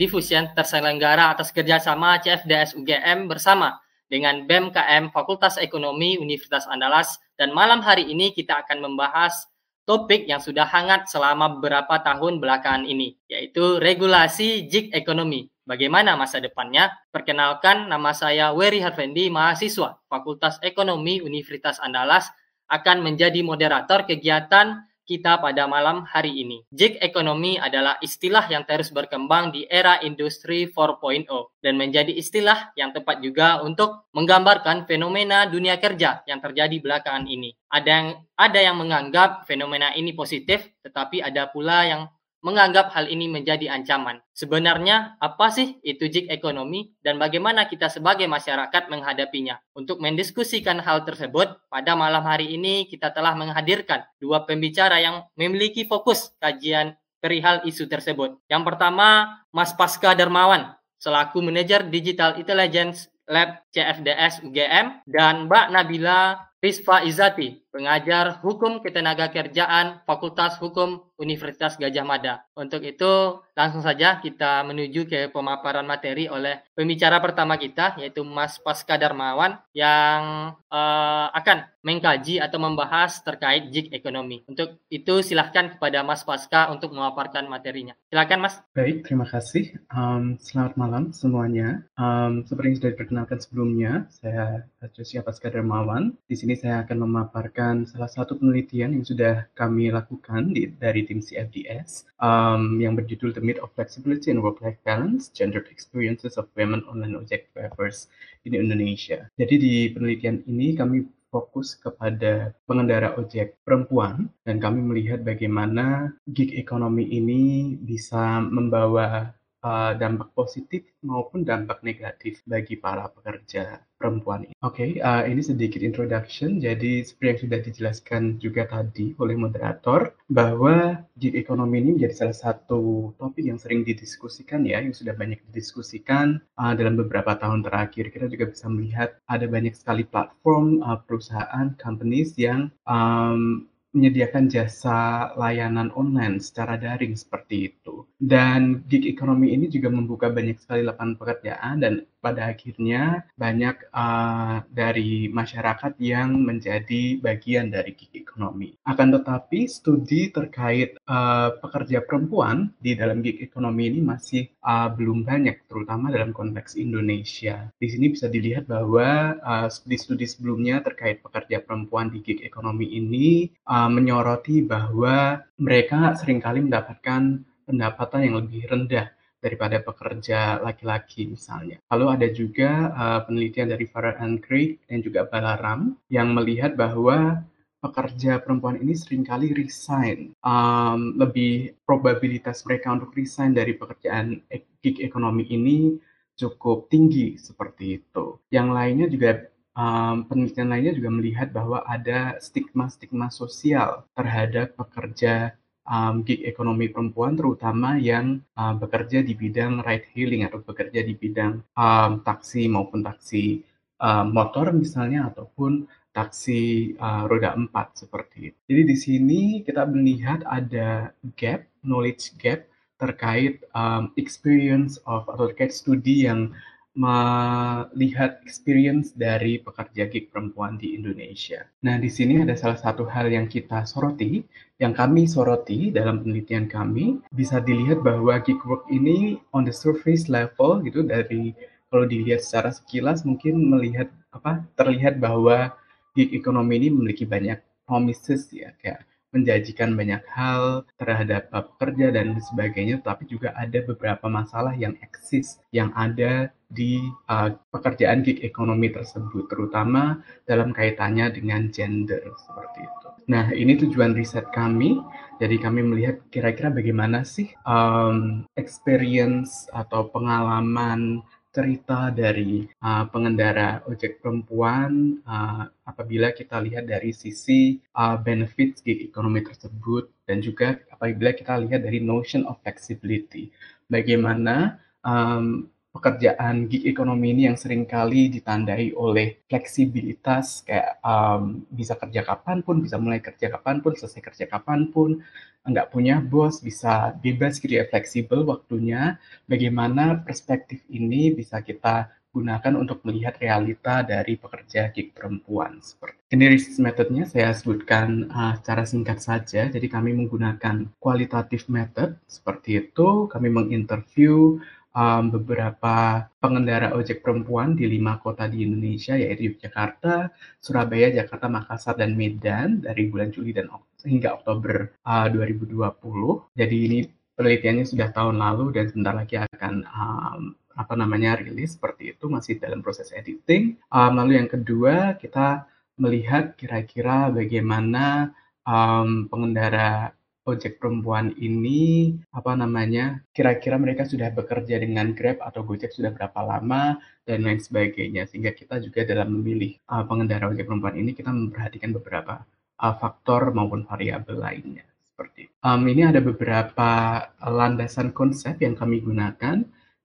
Diffusion terselenggara atas kerjasama CFDS UGM bersama dengan BMKM Fakultas Ekonomi Universitas Andalas. Dan malam hari ini kita akan membahas topik yang sudah hangat selama beberapa tahun belakangan ini, yaitu regulasi jig ekonomi. Bagaimana masa depannya? Perkenalkan, nama saya Wery Harvendi, mahasiswa Fakultas Ekonomi Universitas Andalas, akan menjadi moderator kegiatan kita pada malam hari ini. Gig economy adalah istilah yang terus berkembang di era industri 4.0 dan menjadi istilah yang tepat juga untuk menggambarkan fenomena dunia kerja yang terjadi belakangan ini. Ada yang ada yang menganggap fenomena ini positif, tetapi ada pula yang menganggap hal ini menjadi ancaman. Sebenarnya, apa sih itu jig ekonomi dan bagaimana kita sebagai masyarakat menghadapinya? Untuk mendiskusikan hal tersebut, pada malam hari ini kita telah menghadirkan dua pembicara yang memiliki fokus kajian perihal isu tersebut. Yang pertama, Mas Pasca Darmawan, selaku manajer Digital Intelligence Lab CFDS UGM, dan Mbak Nabila Rizfa Izati, pengajar Hukum Ketenagakerjaan Fakultas Hukum Universitas Gajah Mada. Untuk itu, langsung saja kita menuju ke pemaparan materi oleh pembicara pertama kita, yaitu Mas Pasca Darmawan, yang uh, akan mengkaji atau membahas terkait jig ekonomi. Untuk itu, silahkan kepada Mas Pasca untuk memaparkan materinya. Silahkan, Mas. Baik, terima kasih. Um, selamat malam semuanya. Um, seperti yang sudah diperkenalkan sebelumnya, saya Josia Pasca Darmawan. Di sini ini saya akan memaparkan salah satu penelitian yang sudah kami lakukan di, dari tim CFDS um, yang berjudul The Myth of Flexibility and Work-Life Balance, Gendered Experiences of Women Online Object Drivers in Indonesia. Jadi di penelitian ini kami fokus kepada pengendara ojek perempuan dan kami melihat bagaimana gig ekonomi ini bisa membawa uh, dampak positif maupun dampak negatif bagi para pekerja perempuan ini. Oke, okay, uh, ini sedikit introduction. Jadi seperti yang sudah dijelaskan juga tadi oleh moderator bahwa gig ekonomi ini menjadi salah satu topik yang sering didiskusikan ya, yang sudah banyak didiskusikan uh, dalam beberapa tahun terakhir. Kita juga bisa melihat ada banyak sekali platform uh, perusahaan companies yang um, menyediakan jasa layanan online secara daring seperti itu. Dan gig ekonomi ini juga membuka banyak sekali lapangan pekerjaan dan pada akhirnya banyak uh, dari masyarakat yang menjadi bagian dari gig ekonomi. Akan tetapi studi terkait uh, pekerja perempuan di dalam gig ekonomi ini masih uh, belum banyak, terutama dalam konteks Indonesia. Di sini bisa dilihat bahwa uh, studi-studi sebelumnya terkait pekerja perempuan di gig ekonomi ini uh, menyoroti bahwa mereka sering kali mendapatkan pendapatan yang lebih rendah daripada pekerja laki-laki misalnya. Lalu ada juga uh, penelitian dari Farah and Craig dan juga Balaram yang melihat bahwa pekerja perempuan ini sering kali resign. Um, lebih probabilitas mereka untuk resign dari pekerjaan gig ekonomi ini cukup tinggi seperti itu. Yang lainnya juga um, penelitian lainnya juga melihat bahwa ada stigma-stigma sosial terhadap pekerja um, gig ekonomi perempuan terutama yang uh, bekerja di bidang ride hailing atau bekerja di bidang um, taksi maupun taksi uh, motor misalnya ataupun taksi uh, roda empat seperti itu. Jadi di sini kita melihat ada gap, knowledge gap terkait um, experience of atau terkait studi yang melihat experience dari pekerja gig perempuan di Indonesia. Nah, di sini ada salah satu hal yang kita soroti, yang kami soroti dalam penelitian kami, bisa dilihat bahwa gig work ini on the surface level gitu dari kalau dilihat secara sekilas mungkin melihat apa terlihat bahwa gig ekonomi ini memiliki banyak promises ya kayak menjanjikan banyak hal terhadap pekerja dan sebagainya, tapi juga ada beberapa masalah yang eksis yang ada di uh, pekerjaan gig ekonomi tersebut, terutama dalam kaitannya dengan gender seperti itu. Nah, ini tujuan riset kami. Jadi kami melihat kira-kira bagaimana sih um, experience atau pengalaman cerita dari uh, pengendara ojek perempuan uh, apabila kita lihat dari sisi uh, benefits gig ekonomi tersebut dan juga apabila kita lihat dari notion of flexibility. Bagaimana um, pekerjaan gig ekonomi ini yang sering kali ditandai oleh fleksibilitas kayak um, bisa kerja kapan pun, bisa mulai kerja kapan pun, selesai kerja kapan pun, nggak punya bos, bisa bebas gitu ya, fleksibel waktunya. Bagaimana perspektif ini bisa kita gunakan untuk melihat realita dari pekerja gig perempuan. Seperti research methodnya saya sebutkan uh, secara singkat saja. Jadi kami menggunakan qualitative method seperti itu. Kami menginterview um, beberapa pengendara ojek perempuan di lima kota di Indonesia yaitu Yogyakarta, Surabaya, Jakarta, Makassar, dan Medan dari bulan Juli dan hingga Oktober uh, 2020. Jadi ini penelitiannya sudah tahun lalu dan sebentar lagi akan um, apa namanya rilis seperti itu masih dalam proses editing. Um, lalu yang kedua kita melihat kira-kira bagaimana um, pengendara ojek perempuan ini apa namanya kira-kira mereka sudah bekerja dengan Grab atau Gojek sudah berapa lama dan lain sebagainya. Sehingga kita juga dalam memilih uh, pengendara ojek perempuan ini kita memperhatikan beberapa uh, faktor maupun variabel lainnya. Seperti um, ini ada beberapa landasan konsep yang kami gunakan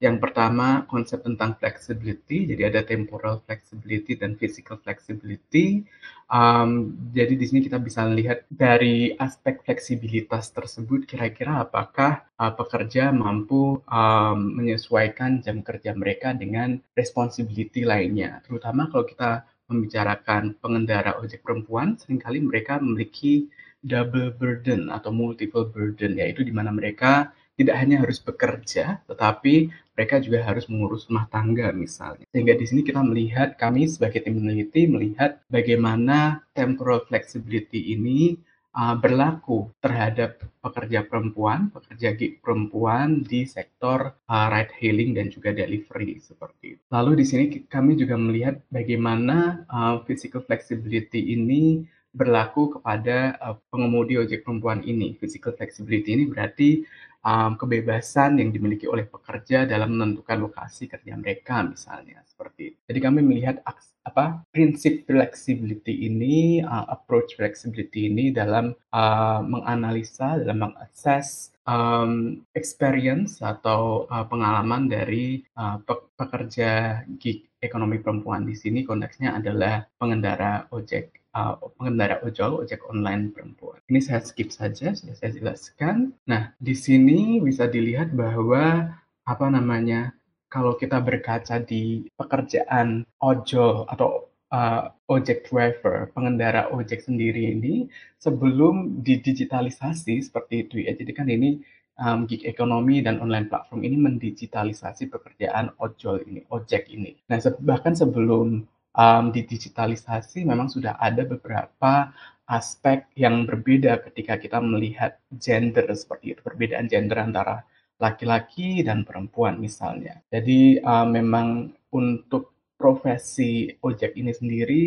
yang pertama konsep tentang flexibility, jadi ada temporal flexibility dan physical flexibility. Um, jadi di sini kita bisa lihat dari aspek fleksibilitas tersebut, kira-kira apakah uh, pekerja mampu um, menyesuaikan jam kerja mereka dengan responsibility lainnya. Terutama kalau kita membicarakan pengendara ojek perempuan, sering kali mereka memiliki double burden atau multiple burden, yaitu di mana mereka tidak hanya harus bekerja, tetapi mereka juga harus mengurus rumah tangga misalnya. Sehingga di sini kita melihat, kami sebagai tim peneliti melihat bagaimana temporal flexibility ini uh, berlaku terhadap pekerja perempuan, pekerja gig perempuan di sektor uh, ride hailing dan juga delivery seperti itu. Lalu di sini kami juga melihat bagaimana uh, physical flexibility ini berlaku kepada uh, pengemudi ojek perempuan ini. Physical flexibility ini berarti um, kebebasan yang dimiliki oleh pekerja dalam menentukan lokasi kerja mereka misalnya seperti itu. Jadi kami melihat apa prinsip flexibility ini, uh, approach flexibility ini dalam uh, menganalisa, dalam mengakses um, experience atau uh, pengalaman dari uh, pe pekerja gig ekonomi perempuan di sini konteksnya adalah pengendara ojek uh, pengendara ojol, ojek online perempuan. Ini saya skip saja, sudah saya jelaskan. Nah, di sini bisa dilihat bahwa apa namanya, kalau kita berkaca di pekerjaan ojol atau uh, ojek driver, pengendara ojek sendiri ini sebelum didigitalisasi seperti itu ya. Jadi kan ini um, gig ekonomi dan online platform ini mendigitalisasi pekerjaan ojol ini, ojek ini. Nah, bahkan sebelum um, digitalisasi memang sudah ada beberapa aspek yang berbeda ketika kita melihat gender seperti itu, perbedaan gender antara laki-laki dan perempuan misalnya. Jadi uh, memang untuk profesi ojek ini sendiri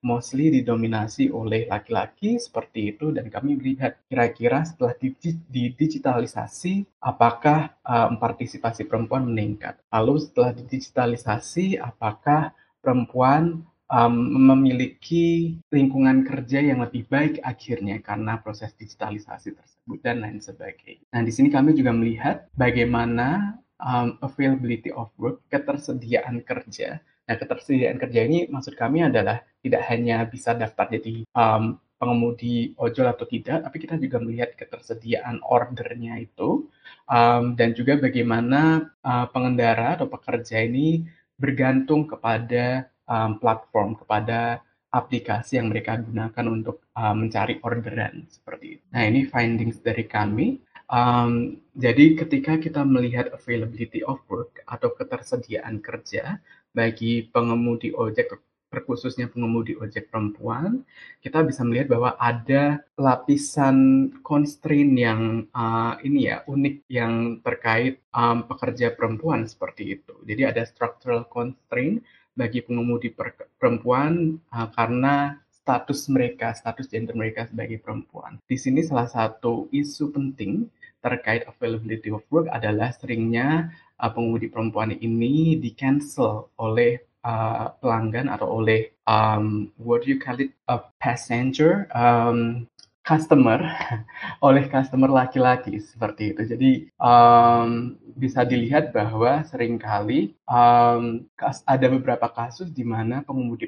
mostly didominasi oleh laki-laki seperti itu dan kami melihat kira-kira setelah didigitalisasi apakah um, partisipasi perempuan meningkat. Lalu setelah didigitalisasi apakah perempuan um, memiliki lingkungan kerja yang lebih baik akhirnya karena proses digitalisasi tersebut dan lain sebagainya. Nah, di sini kami juga melihat bagaimana um, availability of work, ketersediaan kerja. Nah, ketersediaan kerja ini maksud kami adalah tidak hanya bisa daftar jadi um, pengemudi ojol atau tidak, tapi kita juga melihat ketersediaan ordernya itu um, dan juga bagaimana uh, pengendara atau pekerja ini bergantung kepada um, platform, kepada aplikasi yang mereka gunakan untuk um, mencari orderan seperti itu. Nah ini findings dari kami. Um, jadi ketika kita melihat availability of work atau ketersediaan kerja bagi pengemudi ojek terkhususnya pengemudi ojek perempuan, kita bisa melihat bahwa ada lapisan constraint yang uh, ini ya unik yang terkait um, pekerja perempuan seperti itu. Jadi ada structural constraint bagi pengemudi perempuan uh, karena status mereka, status gender mereka sebagai perempuan. Di sini salah satu isu penting terkait availability of work adalah seringnya pengemudi perempuan ini di cancel oleh uh, pelanggan atau oleh um, what do you call it a passenger. Um, customer oleh customer laki-laki seperti itu. Jadi um, bisa dilihat bahwa sering kali um, ada beberapa kasus di mana pengemudi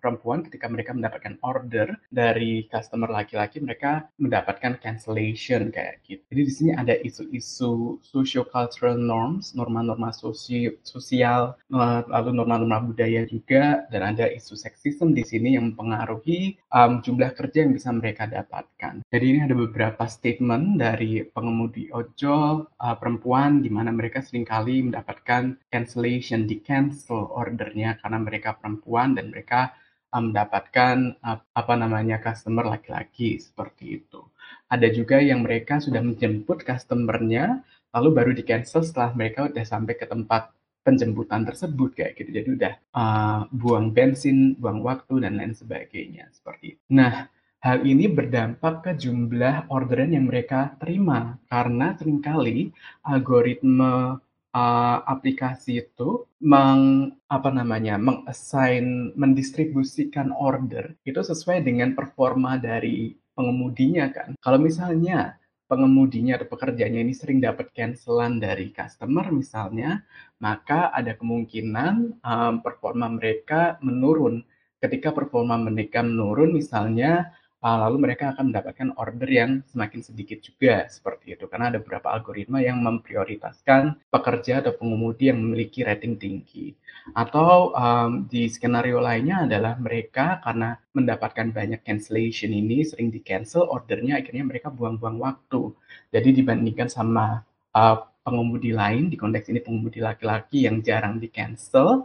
perempuan ketika mereka mendapatkan order dari customer laki-laki mereka mendapatkan cancellation kayak gitu. Jadi di sini ada isu-isu socio-cultural norms, norma-norma sosial, lalu norma-norma budaya juga, dan ada isu seksisme di sini yang mempengaruhi um, jumlah kerja yang bisa mereka dapatkan. Jadi ini ada beberapa statement dari pengemudi ojol uh, perempuan di mana mereka sering kali mendapatkan cancellation, di cancel ordernya karena mereka perempuan dan mereka uh, mendapatkan uh, apa namanya customer laki-laki seperti itu. Ada juga yang mereka sudah menjemput customernya lalu baru di cancel setelah mereka sudah sampai ke tempat penjemputan tersebut kayak gitu. Jadi udah uh, buang bensin, buang waktu dan lain sebagainya seperti itu. Nah, hal ini berdampak ke jumlah orderan yang mereka terima karena sering kali algoritma uh, aplikasi itu meng apa namanya mengassign mendistribusikan order itu sesuai dengan performa dari pengemudinya kan. Kalau misalnya pengemudinya atau pekerjanya ini sering dapat cancelan dari customer misalnya, maka ada kemungkinan um, performa mereka menurun. Ketika performa mereka menurun misalnya lalu mereka akan mendapatkan order yang semakin sedikit juga seperti itu. Karena ada beberapa algoritma yang memprioritaskan pekerja atau pengemudi yang memiliki rating tinggi. Atau um, di skenario lainnya adalah mereka karena mendapatkan banyak cancellation ini sering di cancel ordernya akhirnya mereka buang-buang waktu. Jadi dibandingkan sama uh, pengemudi lain di konteks ini pengemudi laki-laki yang jarang di cancel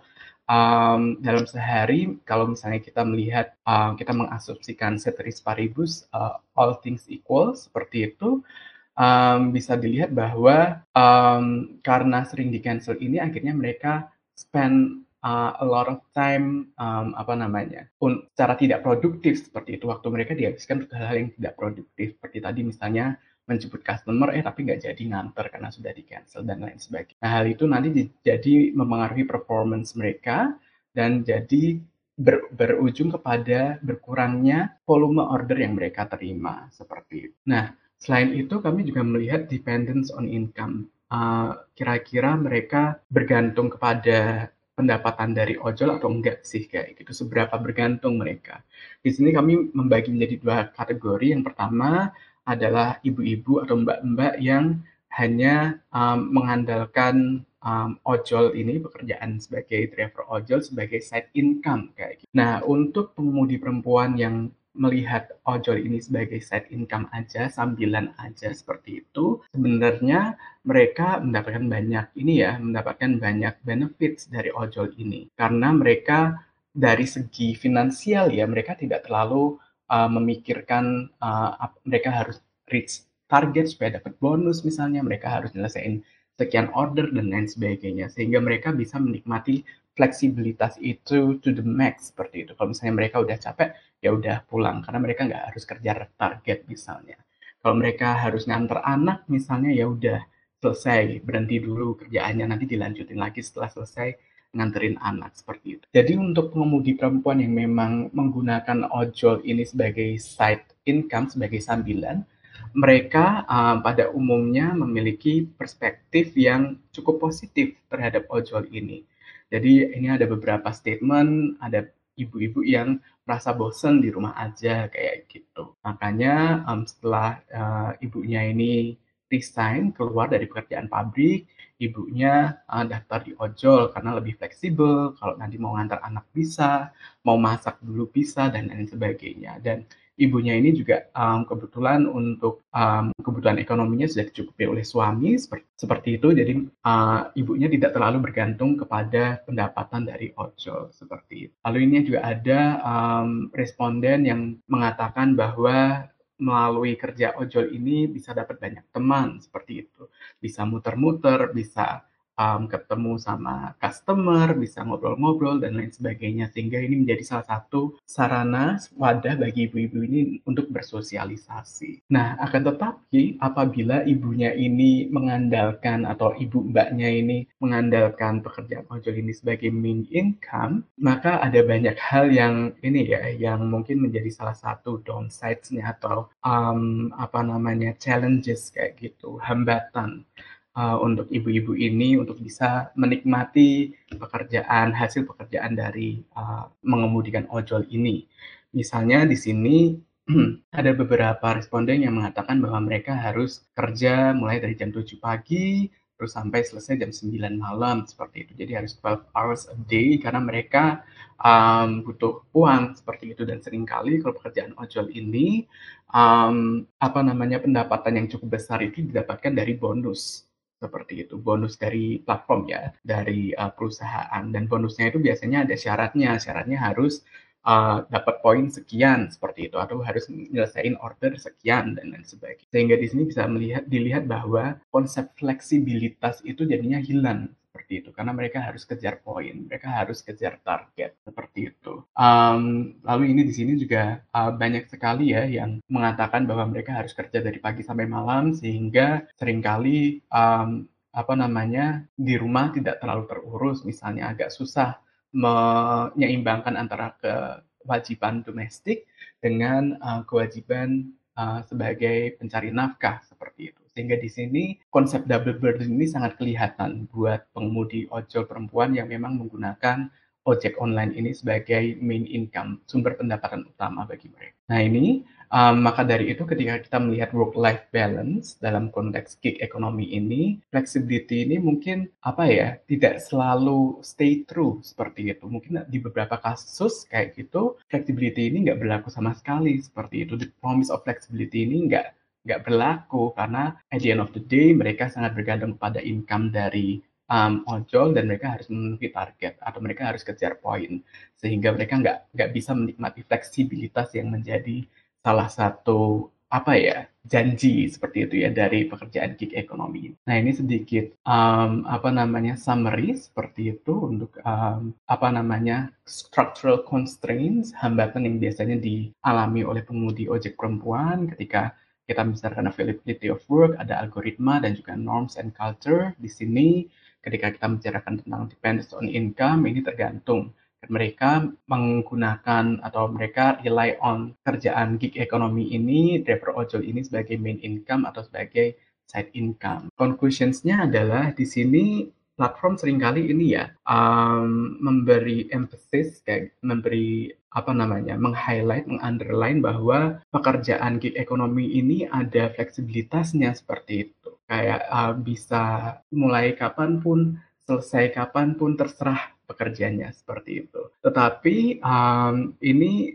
um, dalam sehari kalau misalnya kita melihat uh, kita mengasumsikan ceteris paribus uh, all things equal seperti itu um, bisa dilihat bahwa um, karena sering di cancel ini akhirnya mereka spend uh, a lot of time um, apa namanya pun secara tidak produktif seperti itu. Waktu mereka dihabiskan untuk hal-hal yang tidak produktif seperti tadi misalnya menjemput customer eh tapi nggak jadi nganter karena sudah di cancel dan lain sebagainya. Nah hal itu nanti jadi mempengaruhi performance mereka dan jadi ber, berujung kepada berkurangnya volume order yang mereka terima seperti itu. Nah selain itu kami juga melihat dependence on income. Uh, kira-kira mereka bergantung kepada pendapatan dari ojol atau enggak sih kayak gitu seberapa bergantung mereka di sini kami membagi menjadi dua kategori yang pertama adalah ibu-ibu atau mbak-mbak yang hanya um, mengandalkan um, ojol ini pekerjaan sebagai driver ojol sebagai side income kayak gitu. Nah, untuk pengemudi perempuan yang melihat ojol ini sebagai side income aja, sambilan aja seperti itu, sebenarnya mereka mendapatkan banyak ini ya, mendapatkan banyak benefits dari ojol ini. Karena mereka dari segi finansial ya, mereka tidak terlalu uh, memikirkan uh, mereka harus reach target supaya dapat bonus misalnya mereka harus nyelesain sekian order dan lain sebagainya. Sehingga mereka bisa menikmati fleksibilitas itu to the max seperti itu. Kalau misalnya mereka udah capek ya udah pulang karena mereka nggak harus kerja target misalnya. Kalau mereka harus nganter anak misalnya ya udah selesai berhenti dulu kerjaannya nanti dilanjutin lagi setelah selesai nganterin anak seperti itu. Jadi untuk pengemudi perempuan yang memang menggunakan ojol ini sebagai side income, sebagai sambilan, mereka uh, pada umumnya memiliki perspektif yang cukup positif terhadap ojol ini. Jadi ini ada beberapa statement, ada ibu-ibu yang merasa bosen di rumah aja kayak gitu. Makanya um, setelah uh, ibunya ini resign keluar dari pekerjaan pabrik, ibunya uh, daftar di ojol karena lebih fleksibel. Kalau nanti mau ngantar anak bisa, mau masak dulu bisa dan lain sebagainya. Dan ibunya ini juga um, kebetulan untuk um, kebutuhan ekonominya sudah dicukupi oleh suami seperti, seperti itu. Jadi uh, ibunya tidak terlalu bergantung kepada pendapatan dari ojol seperti itu. Lalu ini juga ada um, responden yang mengatakan bahwa melalui kerja ojol ini bisa dapat banyak teman seperti itu. Bisa muter-muter, bisa um, ketemu sama customer, bisa ngobrol-ngobrol dan lain sebagainya. Sehingga ini menjadi salah satu sarana wadah bagi ibu-ibu ini untuk bersosialisasi. Nah, akan tetapi apabila ibunya ini mengandalkan atau ibu mbaknya ini mengandalkan pekerjaan ojol ini sebagai main income, maka ada banyak hal yang ini ya, yang mungkin menjadi salah satu downsides-nya atau um, apa namanya challenges kayak gitu, hambatan uh, untuk ibu-ibu ini untuk bisa menikmati pekerjaan hasil pekerjaan dari uh, mengemudikan ojol ini. Misalnya di sini ada beberapa responden yang mengatakan bahwa mereka harus kerja mulai dari jam 7 pagi terus sampai selesai jam 9 malam seperti itu. Jadi harus 12 hours a day karena mereka um, butuh uang seperti itu dan sering kali kalau pekerjaan ojol ini um, apa namanya pendapatan yang cukup besar itu didapatkan dari bonus seperti itu bonus dari platform ya dari uh, perusahaan. Dan bonusnya itu biasanya ada syaratnya. Syaratnya harus uh, dapat poin sekian seperti itu. Atau harus menyelesaikan order sekian dan lain sebagainya. Sehingga di sini bisa melihat dilihat bahwa konsep fleksibilitas itu jadinya hilang seperti itu. Karena mereka harus kejar poin mereka harus kejar target seperti itu. Um, lalu ini di sini juga uh, banyak sekali ya yang mengatakan bahwa mereka harus kerja dari pagi sampai malam sehingga sering kali um, apa namanya di rumah tidak terlalu terurus misalnya agak susah menyeimbangkan antara kewajiban domestik dengan uh, kewajiban uh, sebagai pencari nafkah seperti itu sehingga di sini konsep double burden ini sangat kelihatan buat pengemudi ojol perempuan yang memang menggunakan ojek online ini sebagai main income, sumber pendapatan utama bagi mereka. Nah ini, um, maka dari itu ketika kita melihat work-life balance dalam konteks gig ekonomi ini, flexibility ini mungkin apa ya, tidak selalu stay true seperti itu. Mungkin di beberapa kasus kayak gitu, flexibility ini nggak berlaku sama sekali seperti itu. The promise of flexibility ini nggak nggak berlaku karena at the end of the day mereka sangat bergantung pada income dari um, ojol dan mereka harus memenuhi target atau mereka harus kejar poin sehingga mereka nggak nggak bisa menikmati fleksibilitas yang menjadi salah satu apa ya janji seperti itu ya dari pekerjaan gig ekonomi. Nah ini sedikit um, apa namanya summary seperti itu untuk um, apa namanya structural constraints hambatan yang biasanya dialami oleh pengemudi ojek perempuan ketika kita membicarakan availability of work, ada algoritma dan juga norms and culture. Di sini ketika kita membicarakan tentang dependence on income, ini tergantung mereka menggunakan atau mereka rely on kerjaan gig ekonomi ini, driver ojol ini sebagai main income atau sebagai side income. Conclusionsnya adalah di sini platform sering kali ini ya um, memberi emphasis kayak memberi apa namanya meng-highlight, meng-underline bahwa pekerjaan gig ekonomi ini ada fleksibilitasnya seperti itu. Kayak uh, bisa mulai kapan pun, selesai kapan pun, terserah pekerjaannya seperti itu. Tetapi um, ini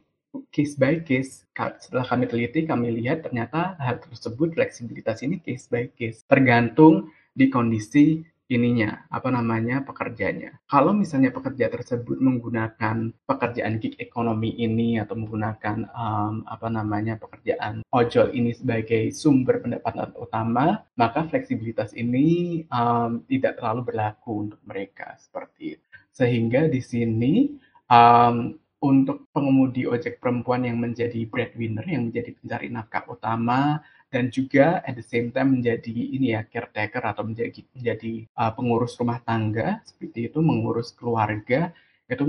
case by case. Setelah kami teliti, kami lihat ternyata hal tersebut fleksibilitas ini case by case. Tergantung di kondisi ininya, apa namanya, pekerjanya. Kalau misalnya pekerja tersebut menggunakan pekerjaan gig ekonomi ini atau menggunakan um, apa namanya pekerjaan ojol ini sebagai sumber pendapatan utama, maka fleksibilitas ini um, tidak terlalu berlaku untuk mereka seperti itu. Sehingga di sini um, untuk pengemudi ojek perempuan yang menjadi breadwinner, yang menjadi pencari nafkah utama, dan juga at the same time menjadi ini ya caretaker atau menjadi menjadi uh, pengurus rumah tangga seperti itu mengurus keluarga itu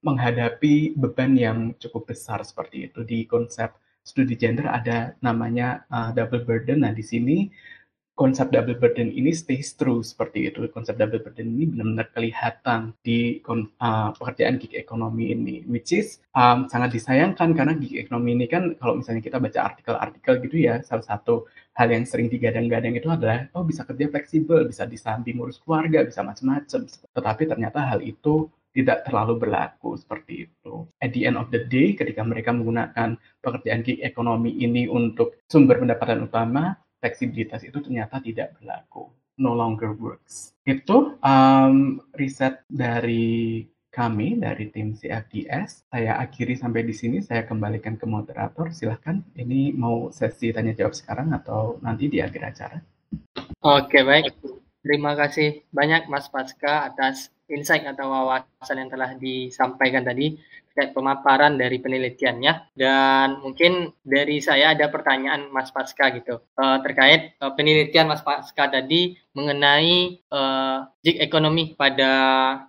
menghadapi beban yang cukup besar seperti itu. Di konsep studi gender ada namanya uh, double burden. Nah di sini konsep double burden ini stays true seperti itu. Konsep double burden ini benar-benar kelihatan di uh, pekerjaan gig ekonomi ini, which is um, sangat disayangkan karena gig ekonomi ini kan kalau misalnya kita baca artikel-artikel gitu ya, salah satu hal yang sering digadang-gadang itu adalah oh bisa kerja fleksibel, bisa disambi ngurus keluarga, bisa macam-macam. Tetapi ternyata hal itu tidak terlalu berlaku seperti itu. At the end of the day, ketika mereka menggunakan pekerjaan gig ekonomi ini untuk sumber pendapatan utama, fleksibilitas itu ternyata tidak berlaku, no longer works. Itu um, riset dari kami dari tim CFDS. Saya akhiri sampai di sini. Saya kembalikan ke moderator. Silahkan. Ini mau sesi tanya jawab sekarang atau nanti di akhir acara? Oke baik. Terima kasih banyak Mas Pasca atas insight atau wawasan yang telah disampaikan tadi terkait pemaparan dari penelitiannya dan mungkin dari saya ada pertanyaan Mas Pasca gitu uh, terkait uh, penelitian Mas Pasca tadi mengenai uh, gig ekonomi pada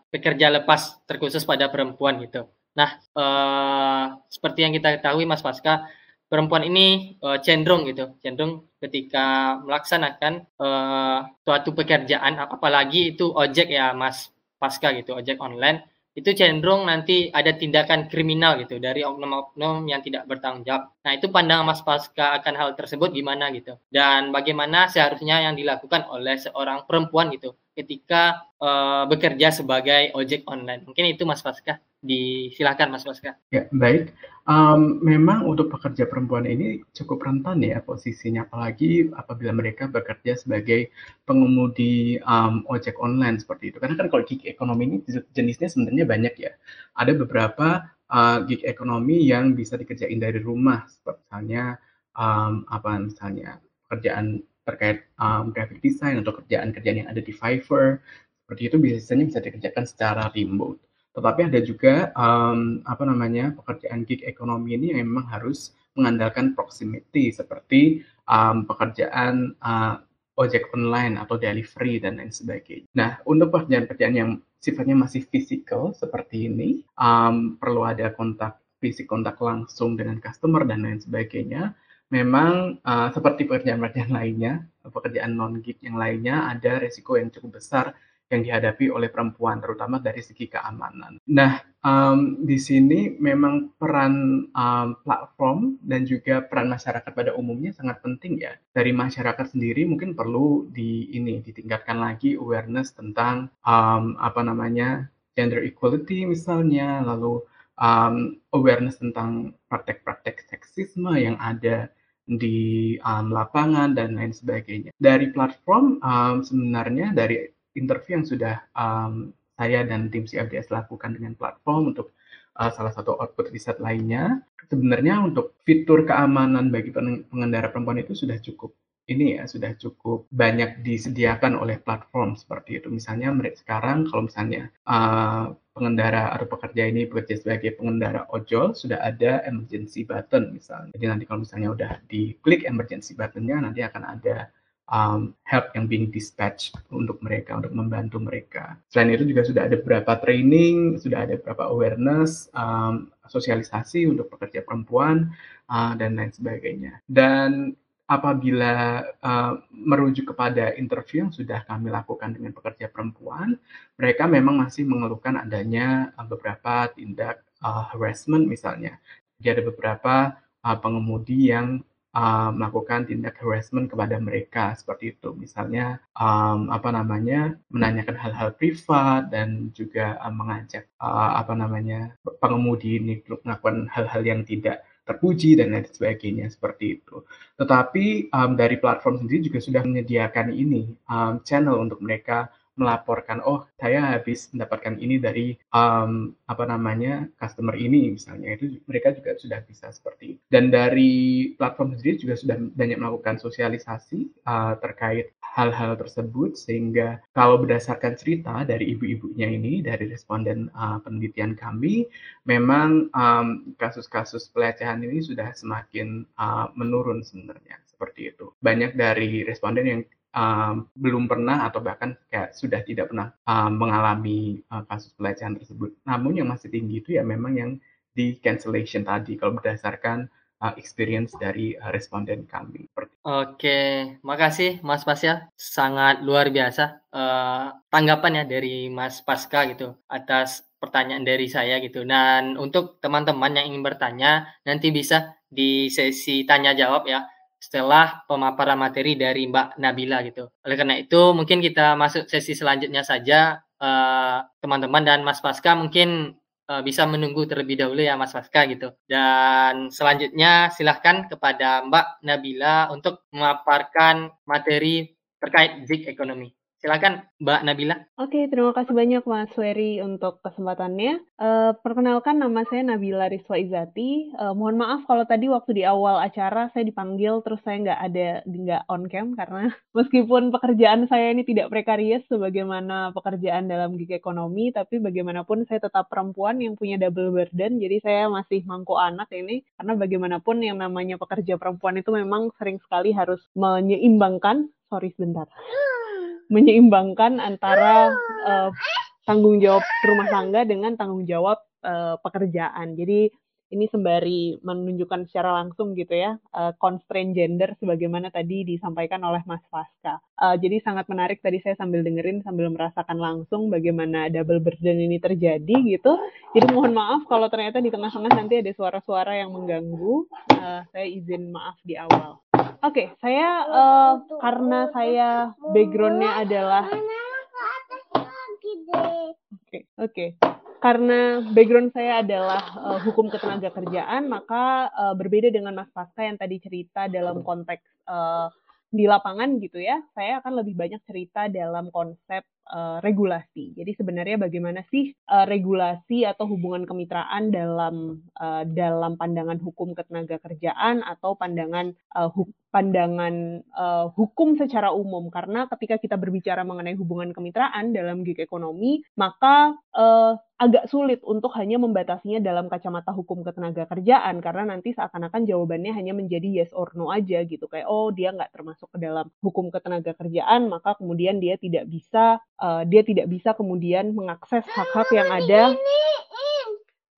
pekerja lepas terkhusus pada perempuan gitu. Nah, uh, seperti yang kita ketahui Mas Pasca perempuan ini uh, cenderung gitu, cenderung ketika melaksanakan uh, suatu pekerjaan, apalagi itu ojek ya Mas Pasca gitu, ojek online, itu cenderung nanti ada tindakan kriminal gitu dari oknum-oknum yang tidak bertanggung jawab. Nah itu pandangan Mas Pasca akan hal tersebut gimana gitu, dan bagaimana seharusnya yang dilakukan oleh seorang perempuan gitu ketika uh, bekerja sebagai ojek online. Mungkin itu Mas Pasca. Disilakan Mas Pasca. Ya, baik. Um, memang untuk pekerja perempuan ini cukup rentan ya posisinya, apalagi apabila mereka bekerja sebagai pengemudi um, ojek online seperti itu. Karena kan kalau gig ekonomi ini jenisnya sebenarnya banyak ya. Ada beberapa uh, gig ekonomi yang bisa dikerjain dari rumah, seperti misalnya um, apa misalnya pekerjaan terkait um, graphic design atau kerjaan-kerjaan yang ada di Fiverr seperti itu biasanya bisa dikerjakan secara remote. Tetapi ada juga um, apa namanya pekerjaan gig ekonomi ini yang memang harus mengandalkan proximity seperti um, pekerjaan uh, ojek online atau delivery dan lain sebagainya. Nah, untuk pekerjaan-pekerjaan yang sifatnya masih physical seperti ini, um, perlu ada kontak fisik, kontak langsung dengan customer dan lain sebagainya. Memang uh, seperti pekerjaan-pekerjaan lainnya, pekerjaan non-gig yang lainnya ada resiko yang cukup besar yang dihadapi oleh perempuan, terutama dari segi keamanan. Nah, um, di sini memang peran um, platform dan juga peran masyarakat pada umumnya sangat penting ya. Dari masyarakat sendiri mungkin perlu di ini ditingkatkan lagi awareness tentang um, apa namanya gender equality misalnya, lalu um, awareness tentang praktek-praktek seksisme yang ada di um, lapangan dan lain sebagainya. Dari platform um, sebenarnya dari interview yang sudah um, saya dan tim CFDS lakukan dengan platform untuk uh, salah satu output riset lainnya, sebenarnya untuk fitur keamanan bagi pengendara perempuan itu sudah cukup ini ya sudah cukup banyak disediakan oleh platform seperti itu. Misalnya sekarang kalau misalnya uh, pengendara atau pekerja ini bekerja sebagai pengendara ojol sudah ada emergency button misalnya. Jadi nanti kalau misalnya udah diklik emergency buttonnya nanti akan ada um, help yang being dispatch untuk mereka, untuk membantu mereka. Selain itu juga sudah ada beberapa training, sudah ada beberapa awareness, um, sosialisasi untuk pekerja perempuan, uh, dan lain sebagainya. Dan apabila uh, merujuk kepada interview yang sudah kami lakukan dengan pekerja perempuan, mereka memang masih mengeluhkan adanya uh, beberapa tindak uh, harassment misalnya. Jadi ada beberapa uh, pengemudi yang uh, melakukan tindak harassment kepada mereka seperti itu. Misalnya um, apa namanya menanyakan hal-hal privat dan juga um, mengajak uh, apa namanya pengemudi ini melakukan hal-hal yang tidak terpuji dan lain sebagainya seperti itu. Tetapi um, dari platform sendiri juga sudah menyediakan ini um, channel untuk mereka melaporkan oh saya habis mendapatkan ini dari um, apa namanya customer ini misalnya. Itu mereka juga sudah bisa seperti itu. Dan dari platform sendiri juga sudah banyak melakukan sosialisasi uh, terkait hal-hal tersebut. Sehingga kalau berdasarkan cerita dari ibu-ibunya ini dari responden uh, penelitian kami memang kasus-kasus um, pelecehan ini sudah semakin uh, menurun sebenarnya. Seperti itu. Banyak dari responden yang um, belum pernah atau bahkan kayak sudah tidak pernah um, mengalami uh, kasus pelecehan tersebut. Namun yang masih tinggi itu ya memang yang di cancellation tadi kalau berdasarkan uh, experience dari uh, responden kami. Oke, makasih Mas Pasya, sangat luar biasa uh, tanggapan ya dari Mas Pasca gitu atas pertanyaan dari saya gitu. Dan untuk teman-teman yang ingin bertanya nanti bisa di sesi tanya jawab ya setelah pemaparan materi dari Mbak Nabila gitu. Oleh karena itu mungkin kita masuk sesi selanjutnya saja eh, teman-teman uh, dan Mas Pasca mungkin uh, bisa menunggu terlebih dahulu ya Mas Pasca gitu. Dan selanjutnya silahkan kepada Mbak Nabila untuk memaparkan materi terkait gig ekonomi. Silakan Mbak Nabila. Oke, terima kasih banyak Mas Wery untuk kesempatannya. Uh, perkenalkan nama saya Nabila Rizwa Izati. Uh, mohon maaf kalau tadi waktu di awal acara saya dipanggil terus saya nggak ada nggak on cam karena meskipun pekerjaan saya ini tidak prekarius sebagaimana pekerjaan dalam gig ekonomi, tapi bagaimanapun saya tetap perempuan yang punya double burden. Jadi saya masih mangku anak ini karena bagaimanapun yang namanya pekerja perempuan itu memang sering sekali harus menyeimbangkan. Sorry sebentar menyeimbangkan antara uh, tanggung jawab rumah tangga dengan tanggung jawab uh, pekerjaan. Jadi ini sembari menunjukkan secara langsung gitu ya uh, constraint gender sebagaimana tadi disampaikan oleh Mas Faska. Uh, jadi sangat menarik tadi saya sambil dengerin sambil merasakan langsung bagaimana double burden ini terjadi gitu. Jadi mohon maaf kalau ternyata di tengah-tengah nanti ada suara-suara yang mengganggu. Uh, saya izin maaf di awal. Oke, okay, saya uh, karena saya backgroundnya adalah Oke, okay, oke. Okay. Karena background saya adalah uh, hukum ketenaga kerjaan, maka uh, berbeda dengan Mas Pasca yang tadi cerita dalam konteks uh, di lapangan gitu ya, saya akan lebih banyak cerita dalam konsep uh, regulasi. Jadi sebenarnya bagaimana sih uh, regulasi atau hubungan kemitraan dalam uh, dalam pandangan hukum ketenaga kerjaan atau pandangan uh, hu pandangan uh, hukum secara umum? Karena ketika kita berbicara mengenai hubungan kemitraan dalam gig ekonomi maka uh, agak sulit untuk hanya membatasinya dalam kacamata hukum ketenaga kerjaan karena nanti seakan-akan jawabannya hanya menjadi yes or no aja gitu. Kayak oh dia nggak termasuk ke dalam hukum ketenaga kerjaan maka kemudian dia tidak bisa uh, dia tidak bisa kemudian mengakses hak-hak yang ada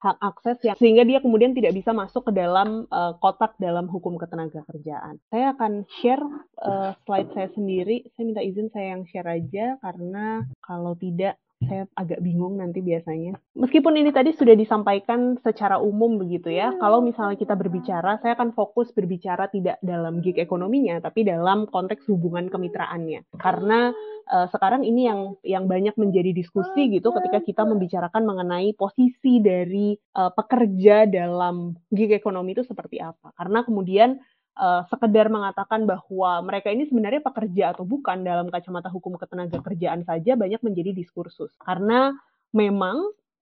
hak akses yang sehingga dia kemudian tidak bisa masuk ke dalam uh, kotak dalam hukum ketenaga kerjaan. Saya akan share uh, slide saya sendiri. Saya minta izin saya yang share aja karena kalau tidak saya agak bingung nanti biasanya. Meskipun ini tadi sudah disampaikan secara umum begitu ya, kalau misalnya kita berbicara, saya akan fokus berbicara tidak dalam gig ekonominya, tapi dalam konteks hubungan kemitraannya. Karena uh, sekarang ini yang yang banyak menjadi diskusi gitu ketika kita membicarakan mengenai posisi dari uh, pekerja dalam gig ekonomi itu seperti apa. Karena kemudian uh, sekedar mengatakan bahwa mereka ini sebenarnya pekerja atau bukan dalam kacamata hukum ketenaga kerjaan saja banyak menjadi diskursus. Karena memang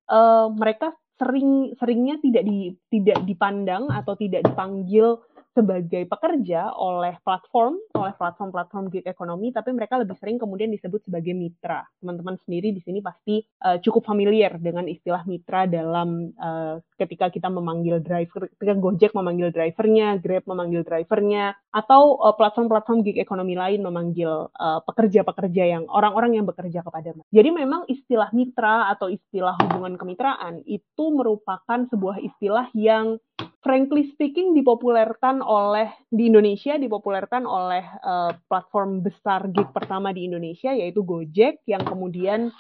uh, mereka sering seringnya tidak di, tidak dipandang atau tidak dipanggil sebagai pekerja oleh platform, oleh platform-platform gig ekonomi, tapi mereka lebih sering kemudian disebut sebagai mitra. Teman-teman sendiri di sini pasti uh, cukup familiar dengan istilah mitra dalam uh, ketika kita memanggil driver, ketika Gojek memanggil drivernya, Grab memanggil drivernya, atau uh, platform-platform gig ekonomi lain memanggil pekerja-pekerja uh, yang orang-orang yang bekerja kepada mereka. Jadi memang istilah mitra atau istilah hubungan kemitraan itu merupakan sebuah istilah yang frankly speaking dipopulerkan oleh di Indonesia dipopulerkan oleh uh, platform besar gig pertama di Indonesia yaitu Gojek yang kemudian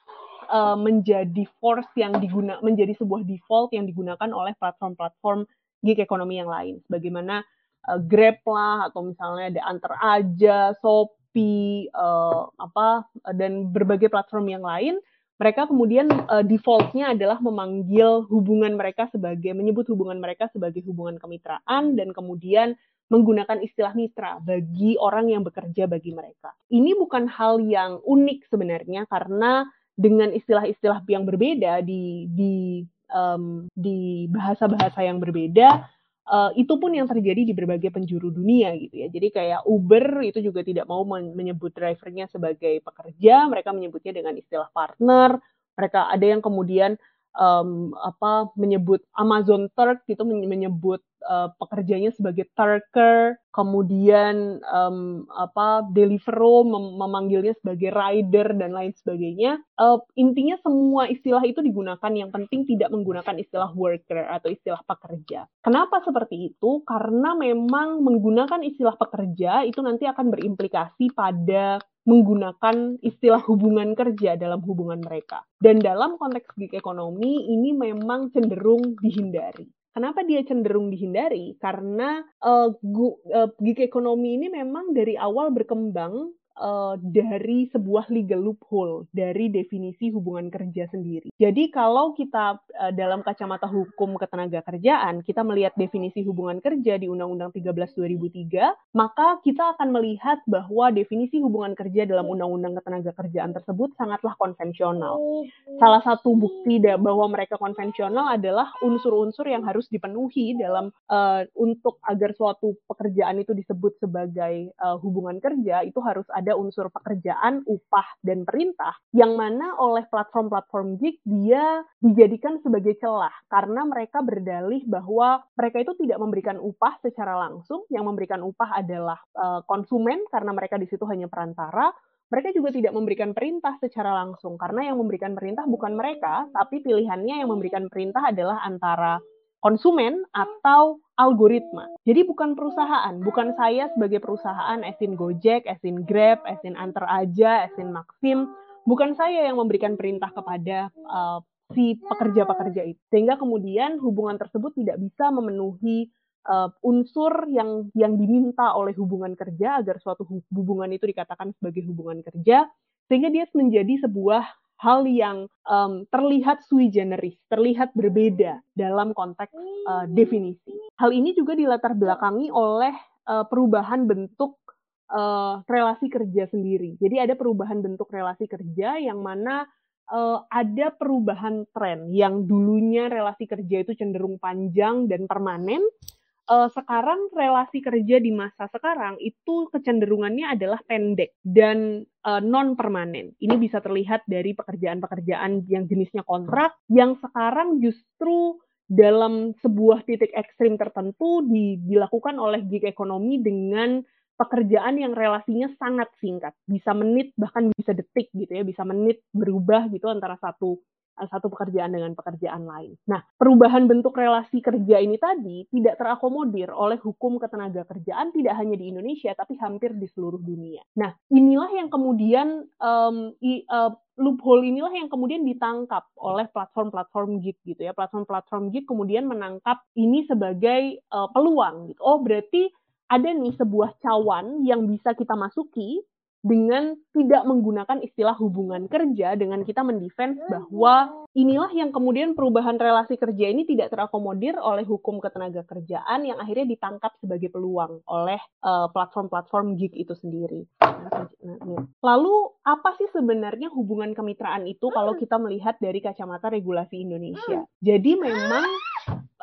uh, menjadi force yang diguna menjadi sebuah default yang digunakan oleh platform-platform gig ekonomi yang lain. Sebagaimana uh, Grab lah atau misalnya ada Antar Aja, Shopee uh, apa dan berbagai platform yang lain mereka kemudian uh, defaultnya adalah memanggil hubungan mereka sebagai menyebut hubungan mereka sebagai hubungan kemitraan dan kemudian menggunakan istilah mitra bagi orang yang bekerja bagi mereka. Ini bukan hal yang unik sebenarnya karena dengan istilah-istilah yang berbeda di di um, di bahasa-bahasa yang berbeda uh, itu pun yang terjadi di berbagai penjuru dunia gitu ya. Jadi kayak Uber itu juga tidak mau menyebut drivernya sebagai pekerja, mereka menyebutnya dengan istilah partner. Mereka ada yang kemudian um, apa menyebut Amazon Turk gitu menyebut uh, pekerjanya sebagai Turker, kemudian um, apa Deliveroo mem memanggilnya sebagai rider dan lain sebagainya. Uh, intinya semua istilah itu digunakan yang penting tidak menggunakan istilah worker atau istilah pekerja. Kenapa seperti itu? Karena memang menggunakan istilah pekerja itu nanti akan berimplikasi pada menggunakan istilah hubungan kerja dalam hubungan mereka. Dan dalam konteks gig ekonomi ini memang cenderung dihindari. Kenapa dia cenderung dihindari? Karena uh, uh, gig ekonomi ini memang dari awal berkembang uh, dari sebuah legal loophole dari definisi hubungan kerja sendiri. Jadi kalau kita uh, dalam kacamata hukum ketenaga kerjaan, kita melihat definisi hubungan kerja di Undang-Undang 13 2003, maka kita akan melihat bahwa definisi hubungan kerja dalam Undang-Undang ketenaga kerjaan tersebut sangatlah konvensional. Salah satu bukti bahwa mereka konvensional adalah unsur-unsur yang harus dipenuhi dalam uh, untuk agar suatu pekerjaan itu disebut sebagai uh, hubungan kerja itu harus ada unsur pekerjaan, upah dan perintah yang mana oleh platform-platform gig dia dijadikan sebagai celah. Karena mereka berdalih bahwa mereka itu tidak memberikan upah secara langsung, yang memberikan upah adalah uh, konsumen karena mereka di situ hanya perantara. Mereka juga tidak memberikan perintah secara langsung. Karena yang memberikan perintah bukan mereka, tapi pilihannya yang memberikan perintah adalah antara konsumen atau algoritma. Jadi bukan perusahaan, bukan saya sebagai perusahaan esin Gojek, esin Grab, esin Antar Aja, esin Maxim, bukan saya yang memberikan perintah kepada uh, si pekerja-pekerja itu. Sehingga kemudian hubungan tersebut tidak bisa memenuhi uh, unsur yang yang diminta oleh hubungan kerja agar suatu hubungan itu dikatakan sebagai hubungan kerja sehingga dia menjadi sebuah hal yang um, terlihat sui generis, terlihat berbeda dalam konteks uh, definisi. Hal ini juga dilatar belakangi oleh uh, perubahan bentuk uh, relasi kerja sendiri. Jadi ada perubahan bentuk relasi kerja yang mana uh, ada perubahan tren yang dulunya relasi kerja itu cenderung panjang dan permanen uh, sekarang relasi kerja di masa sekarang itu kecenderungannya adalah pendek dan uh, non permanen. Ini bisa terlihat dari pekerjaan-pekerjaan yang jenisnya kontrak yang sekarang justru dalam sebuah titik ekstrim tertentu di, dilakukan oleh gig ekonomi dengan pekerjaan yang relasinya sangat singkat, bisa menit bahkan bisa detik gitu ya, bisa menit berubah gitu antara satu satu pekerjaan dengan pekerjaan lain. Nah, perubahan bentuk relasi kerja ini tadi tidak terakomodir oleh hukum ketenaga kerjaan tidak hanya di Indonesia tapi hampir di seluruh dunia. Nah, inilah yang kemudian um, i, uh, loophole inilah yang kemudian ditangkap oleh platform-platform gig gitu ya. Platform-platform gig kemudian menangkap ini sebagai uh, peluang gitu. Oh, berarti ada nih sebuah cawan yang bisa kita masuki dengan tidak menggunakan istilah hubungan kerja dengan kita mendefense bahwa inilah yang kemudian perubahan relasi kerja ini tidak terakomodir oleh hukum ketenaga kerjaan yang akhirnya ditangkap sebagai peluang oleh platform eh, platform-platform gig itu sendiri. Lalu apa sih sebenarnya hubungan kemitraan itu kalau kita melihat dari kacamata regulasi Indonesia? Jadi memang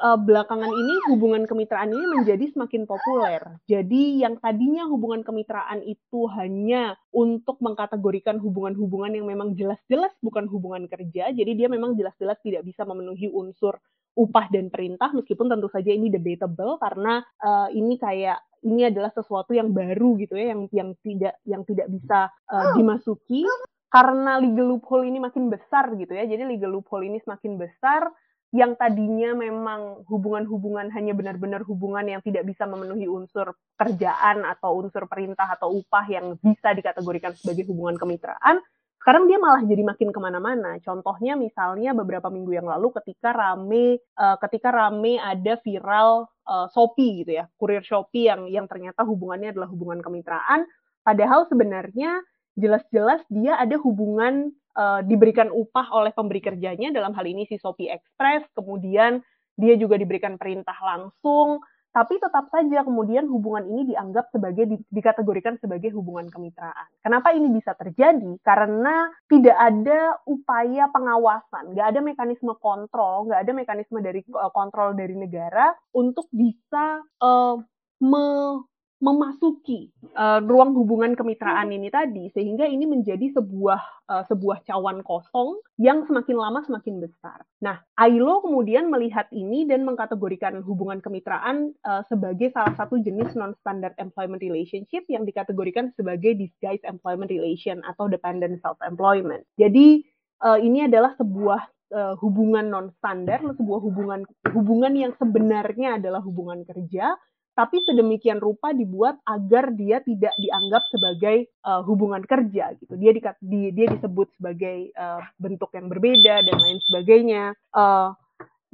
uh, belakangan ini hubungan kemitraan ini menjadi semakin populer. Jadi yang tadinya hubungan kemitraan itu hanya untuk mengkategorikan hubungan-hubungan yang memang jelas-jelas bukan hubungan kerja, jadi dia memang jelas-jelas tidak bisa memenuhi unsur upah dan perintah meskipun tentu saja ini debatable karena uh, ini kayak ini adalah sesuatu yang baru gitu ya yang yang tidak yang tidak bisa uh, dimasuki karena legal loophole ini makin besar gitu ya. Jadi legal loophole ini semakin besar yang tadinya memang hubungan-hubungan hanya benar-benar hubungan yang tidak bisa memenuhi unsur kerjaan atau unsur perintah atau upah yang bisa dikategorikan sebagai hubungan kemitraan, sekarang dia malah jadi makin ke mana-mana. Contohnya misalnya beberapa minggu yang lalu ketika rame, uh, ketika rame ada viral uh, Shopee gitu ya, kurir Shopee yang yang ternyata hubungannya adalah hubungan kemitraan, padahal sebenarnya jelas-jelas dia ada hubungan uh, diberikan upah oleh pemberi kerjanya. Dalam hal ini si Shopee Express, kemudian dia juga diberikan perintah langsung, tapi tetap saja kemudian hubungan ini dianggap sebagai di, dikategorikan sebagai hubungan kemitraan. Kenapa ini bisa terjadi? Karena tidak ada upaya pengawasan, nggak ada mekanisme kontrol, nggak ada mekanisme dari uh, kontrol dari negara untuk bisa uh, me memasuki uh, ruang hubungan kemitraan ini tadi sehingga ini menjadi sebuah uh, sebuah cawan kosong yang semakin lama semakin besar. Nah, ILO kemudian melihat ini dan mengkategorikan hubungan kemitraan uh, sebagai salah satu jenis non-standard employment relationship yang dikategorikan sebagai disguised employment relation atau dependent self-employment. Jadi uh, ini adalah sebuah uh, hubungan non-standar, sebuah hubungan hubungan yang sebenarnya adalah hubungan kerja tapi sedemikian rupa dibuat agar dia tidak dianggap sebagai uh, hubungan kerja gitu. Dia di, di, dia disebut sebagai uh, bentuk yang berbeda dan lain sebagainya. Uh,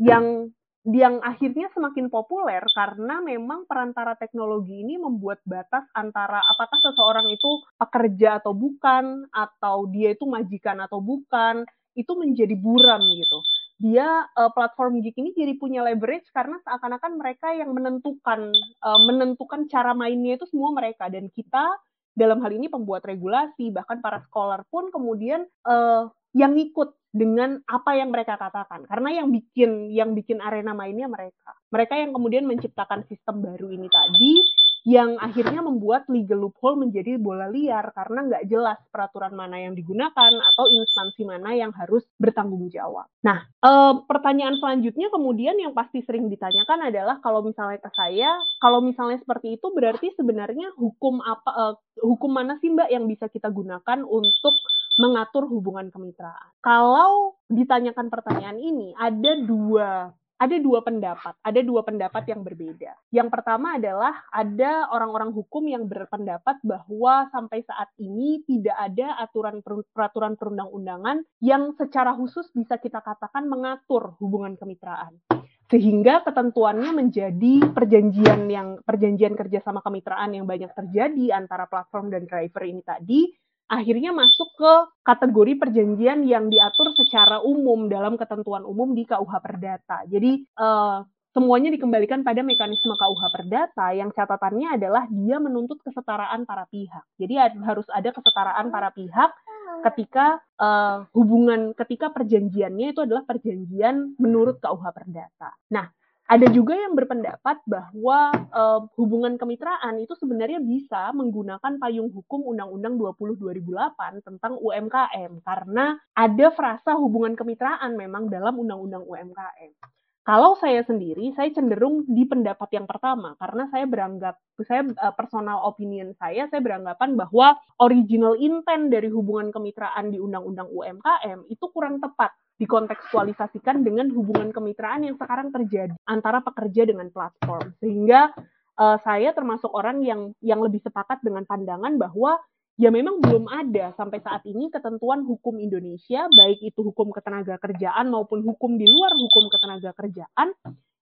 yang yang akhirnya semakin populer karena memang perantara teknologi ini membuat batas antara apakah seseorang itu pekerja atau bukan atau dia itu majikan atau bukan itu menjadi buram gitu dia uh, platform geek ini jadi punya leverage karena seakan-akan mereka yang menentukan uh, menentukan cara mainnya itu semua mereka. Dan kita dalam hal ini pembuat regulasi bahkan para scholar pun kemudian uh, yang ikut dengan apa yang mereka katakan. Karena yang bikin yang bikin arena mainnya mereka. Mereka yang kemudian menciptakan sistem baru ini tadi yang akhirnya membuat legal loophole menjadi bola liar karena nggak jelas peraturan mana yang digunakan atau instansi mana yang harus bertanggung jawab. Nah, e, pertanyaan selanjutnya kemudian yang pasti sering ditanyakan adalah kalau misalnya ke saya, kalau misalnya seperti itu berarti sebenarnya hukum apa, e, hukum mana sih mbak yang bisa kita gunakan untuk mengatur hubungan kemitraan? Kalau ditanyakan pertanyaan ini, ada dua ada dua pendapat, ada dua pendapat yang berbeda. Yang pertama adalah ada orang-orang hukum yang berpendapat bahwa sampai saat ini tidak ada aturan peraturan perundang-undangan yang secara khusus bisa kita katakan mengatur hubungan kemitraan sehingga ketentuannya menjadi perjanjian yang perjanjian kerjasama kemitraan yang banyak terjadi antara platform dan driver ini tadi akhirnya masuk ke kategori perjanjian yang diatur secara umum dalam ketentuan umum di KUH Perdata. Jadi uh, semuanya dikembalikan pada mekanisme KUH Perdata yang catatannya adalah dia menuntut kesetaraan para pihak. Jadi harus ada kesetaraan para pihak ketika uh, hubungan ketika perjanjiannya itu adalah perjanjian menurut KUH Perdata. Nah, ada juga yang berpendapat bahwa uh, hubungan kemitraan itu sebenarnya bisa menggunakan payung hukum Undang-Undang 20 2008 tentang UMKM karena ada frasa hubungan kemitraan memang dalam Undang-Undang UMKM. Kalau saya sendiri, saya cenderung di pendapat yang pertama karena saya beranggap, saya uh, personal opinion saya, saya beranggapan bahwa original intent dari hubungan kemitraan di Undang-Undang UMKM itu kurang tepat dikontekstualisasikan dengan hubungan kemitraan yang sekarang terjadi antara pekerja dengan platform. Sehingga uh, saya termasuk orang yang yang lebih sepakat dengan pandangan bahwa ya memang belum ada sampai saat ini ketentuan hukum Indonesia baik itu hukum ketenaga kerjaan maupun hukum di luar hukum ketenaga kerjaan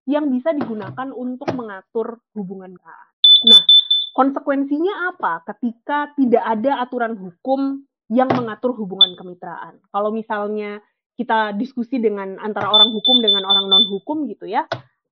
yang bisa digunakan untuk mengatur hubungan kemitraan. Nah, konsekuensinya apa ketika tidak ada aturan hukum yang mengatur hubungan kemitraan? Kalau misalnya kita diskusi dengan antara orang hukum dengan orang non hukum gitu ya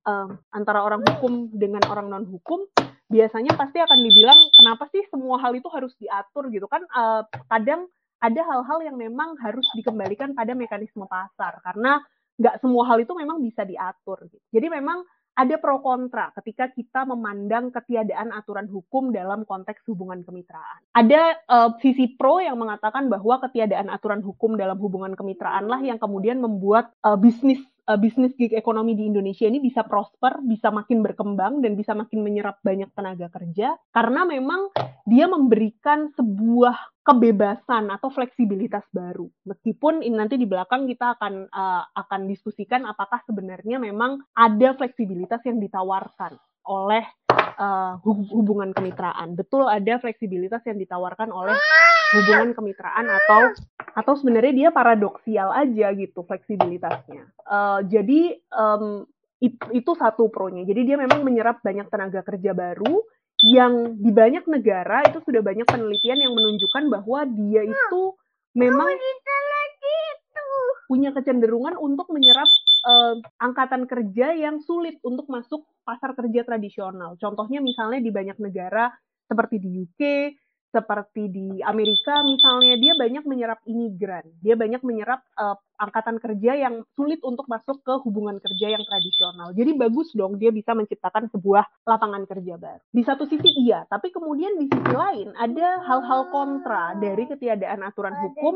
uh, antara orang hukum dengan orang non hukum biasanya pasti akan dibilang kenapa sih semua hal itu harus diatur gitu kan uh, kadang ada hal-hal yang memang harus dikembalikan pada mekanisme pasar karena nggak semua hal itu memang bisa diatur gitu. jadi memang ada pro kontra ketika kita memandang ketiadaan aturan hukum dalam konteks hubungan kemitraan. Ada uh, sisi pro yang mengatakan bahwa ketiadaan aturan hukum dalam hubungan kemitraan lah yang kemudian membuat uh, bisnis uh, bisnis gig ekonomi di Indonesia ini bisa prosper, bisa makin berkembang dan bisa makin menyerap banyak tenaga kerja karena memang dia memberikan sebuah kebebasan atau fleksibilitas baru. Meskipun ini nanti di belakang kita akan uh, akan diskusikan apakah sebenarnya memang ada fleksibilitas yang ditawarkan oleh uh, hubungan kemitraan. Betul ada fleksibilitas yang ditawarkan oleh hubungan kemitraan atau atau sebenarnya dia paradoksial aja gitu fleksibilitasnya. Uh, jadi um, it, itu satu pronya. Jadi dia memang menyerap banyak tenaga kerja baru yang di banyak negara itu sudah banyak penelitian yang menunjukkan bahwa dia itu memang punya kecenderungan untuk menyerap uh, angkatan kerja yang sulit untuk masuk pasar kerja tradisional. Contohnya misalnya di banyak negara seperti di UK, seperti di Amerika misalnya dia banyak menyerap imigran, dia banyak menyerap uh, angkatan kerja yang sulit untuk masuk ke hubungan kerja yang tradisional. Jadi bagus dong dia bisa menciptakan sebuah lapangan kerja baru. Di satu sisi iya, tapi kemudian di sisi lain ada hal-hal kontra dari ketiadaan aturan hukum.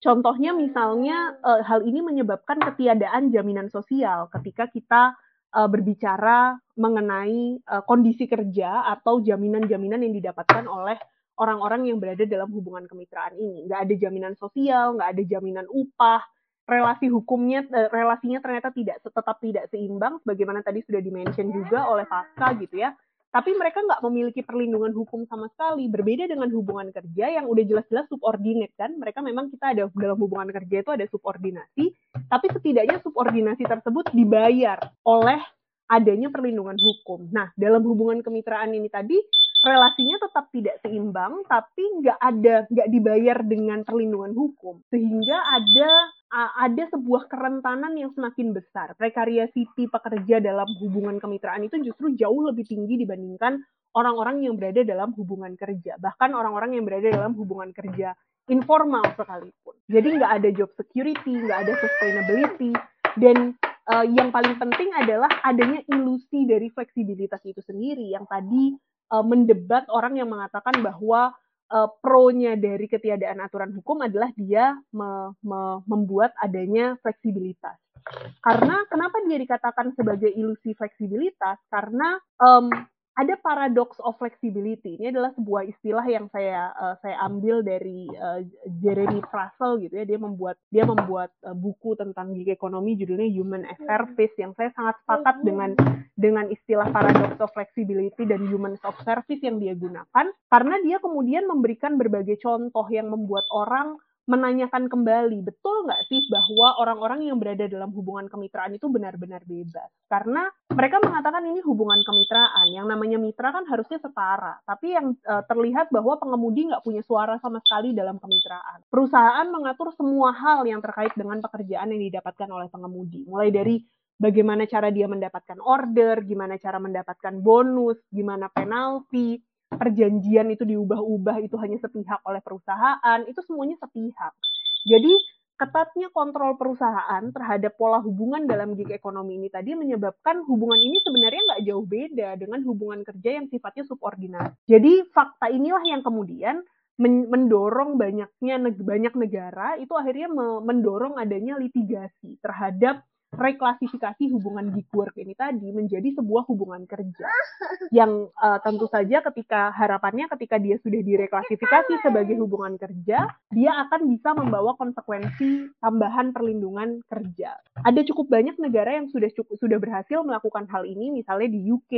Contohnya misalnya uh, hal ini menyebabkan ketiadaan jaminan sosial ketika kita uh, berbicara mengenai uh, kondisi kerja atau jaminan-jaminan yang didapatkan oleh orang-orang yang berada dalam hubungan kemitraan ini. Nggak ada jaminan sosial, nggak ada jaminan upah, relasi hukumnya, uh, relasinya ternyata tidak tetap tidak seimbang, sebagaimana tadi sudah dimention juga oleh Pasca gitu ya. Tapi mereka nggak memiliki perlindungan hukum sama sekali. Berbeda dengan hubungan kerja yang udah jelas-jelas subordinate kan. Mereka memang kita ada dalam hubungan kerja itu ada subordinasi, tapi setidaknya subordinasi tersebut dibayar oleh adanya perlindungan hukum. Nah, dalam hubungan kemitraan ini tadi relasinya tetap tidak seimbang, tapi nggak ada nggak dibayar dengan perlindungan hukum, sehingga ada ada sebuah kerentanan yang semakin besar. Prekariasiti pekerja dalam hubungan kemitraan itu justru jauh lebih tinggi dibandingkan orang-orang yang berada dalam hubungan kerja, bahkan orang-orang yang berada dalam hubungan kerja informal sekalipun. Jadi nggak ada job security, nggak ada sustainability, dan uh, yang paling penting adalah adanya ilusi dari fleksibilitas itu sendiri yang tadi uh, mendebat orang yang mengatakan bahwa uh, pro-nya dari ketiadaan aturan hukum adalah dia me me membuat adanya fleksibilitas. Karena kenapa dia dikatakan sebagai ilusi fleksibilitas? Karena um, ada paradox of flexibility. Ini adalah sebuah istilah yang saya uh, saya ambil dari uh, Jeremy Russell gitu ya. Dia membuat dia membuat uh, buku tentang gig ekonomi judulnya Human as Service yang saya sangat sepakat dengan dengan istilah paradox of flexibility dan human of service yang dia gunakan karena dia kemudian memberikan berbagai contoh yang membuat orang menanyakan kembali, betul nggak sih bahwa orang-orang yang berada dalam hubungan kemitraan itu benar-benar bebas? Karena mereka mengatakan ini hubungan kemitraan, yang namanya mitra kan harusnya setara, tapi yang uh, terlihat bahwa pengemudi nggak punya suara sama sekali dalam kemitraan. Perusahaan mengatur semua hal yang terkait dengan pekerjaan yang didapatkan oleh pengemudi, mulai dari bagaimana cara dia mendapatkan order, gimana cara mendapatkan bonus, gimana penalti, perjanjian itu diubah-ubah itu hanya sepihak oleh perusahaan, itu semuanya sepihak. Jadi ketatnya kontrol perusahaan terhadap pola hubungan dalam gig ekonomi ini tadi menyebabkan hubungan ini sebenarnya nggak jauh beda dengan hubungan kerja yang sifatnya subordinat. Jadi fakta inilah yang kemudian mendorong banyaknya banyak negara itu akhirnya mendorong adanya litigasi terhadap reklasifikasi hubungan gig work ini tadi menjadi sebuah hubungan kerja. Yang uh, tentu saja ketika harapannya ketika dia sudah direklasifikasi sebagai hubungan kerja dia akan bisa membawa konsekuensi tambahan perlindungan kerja. Ada cukup banyak negara yang sudah cukup, sudah berhasil melakukan hal ini misalnya di UK,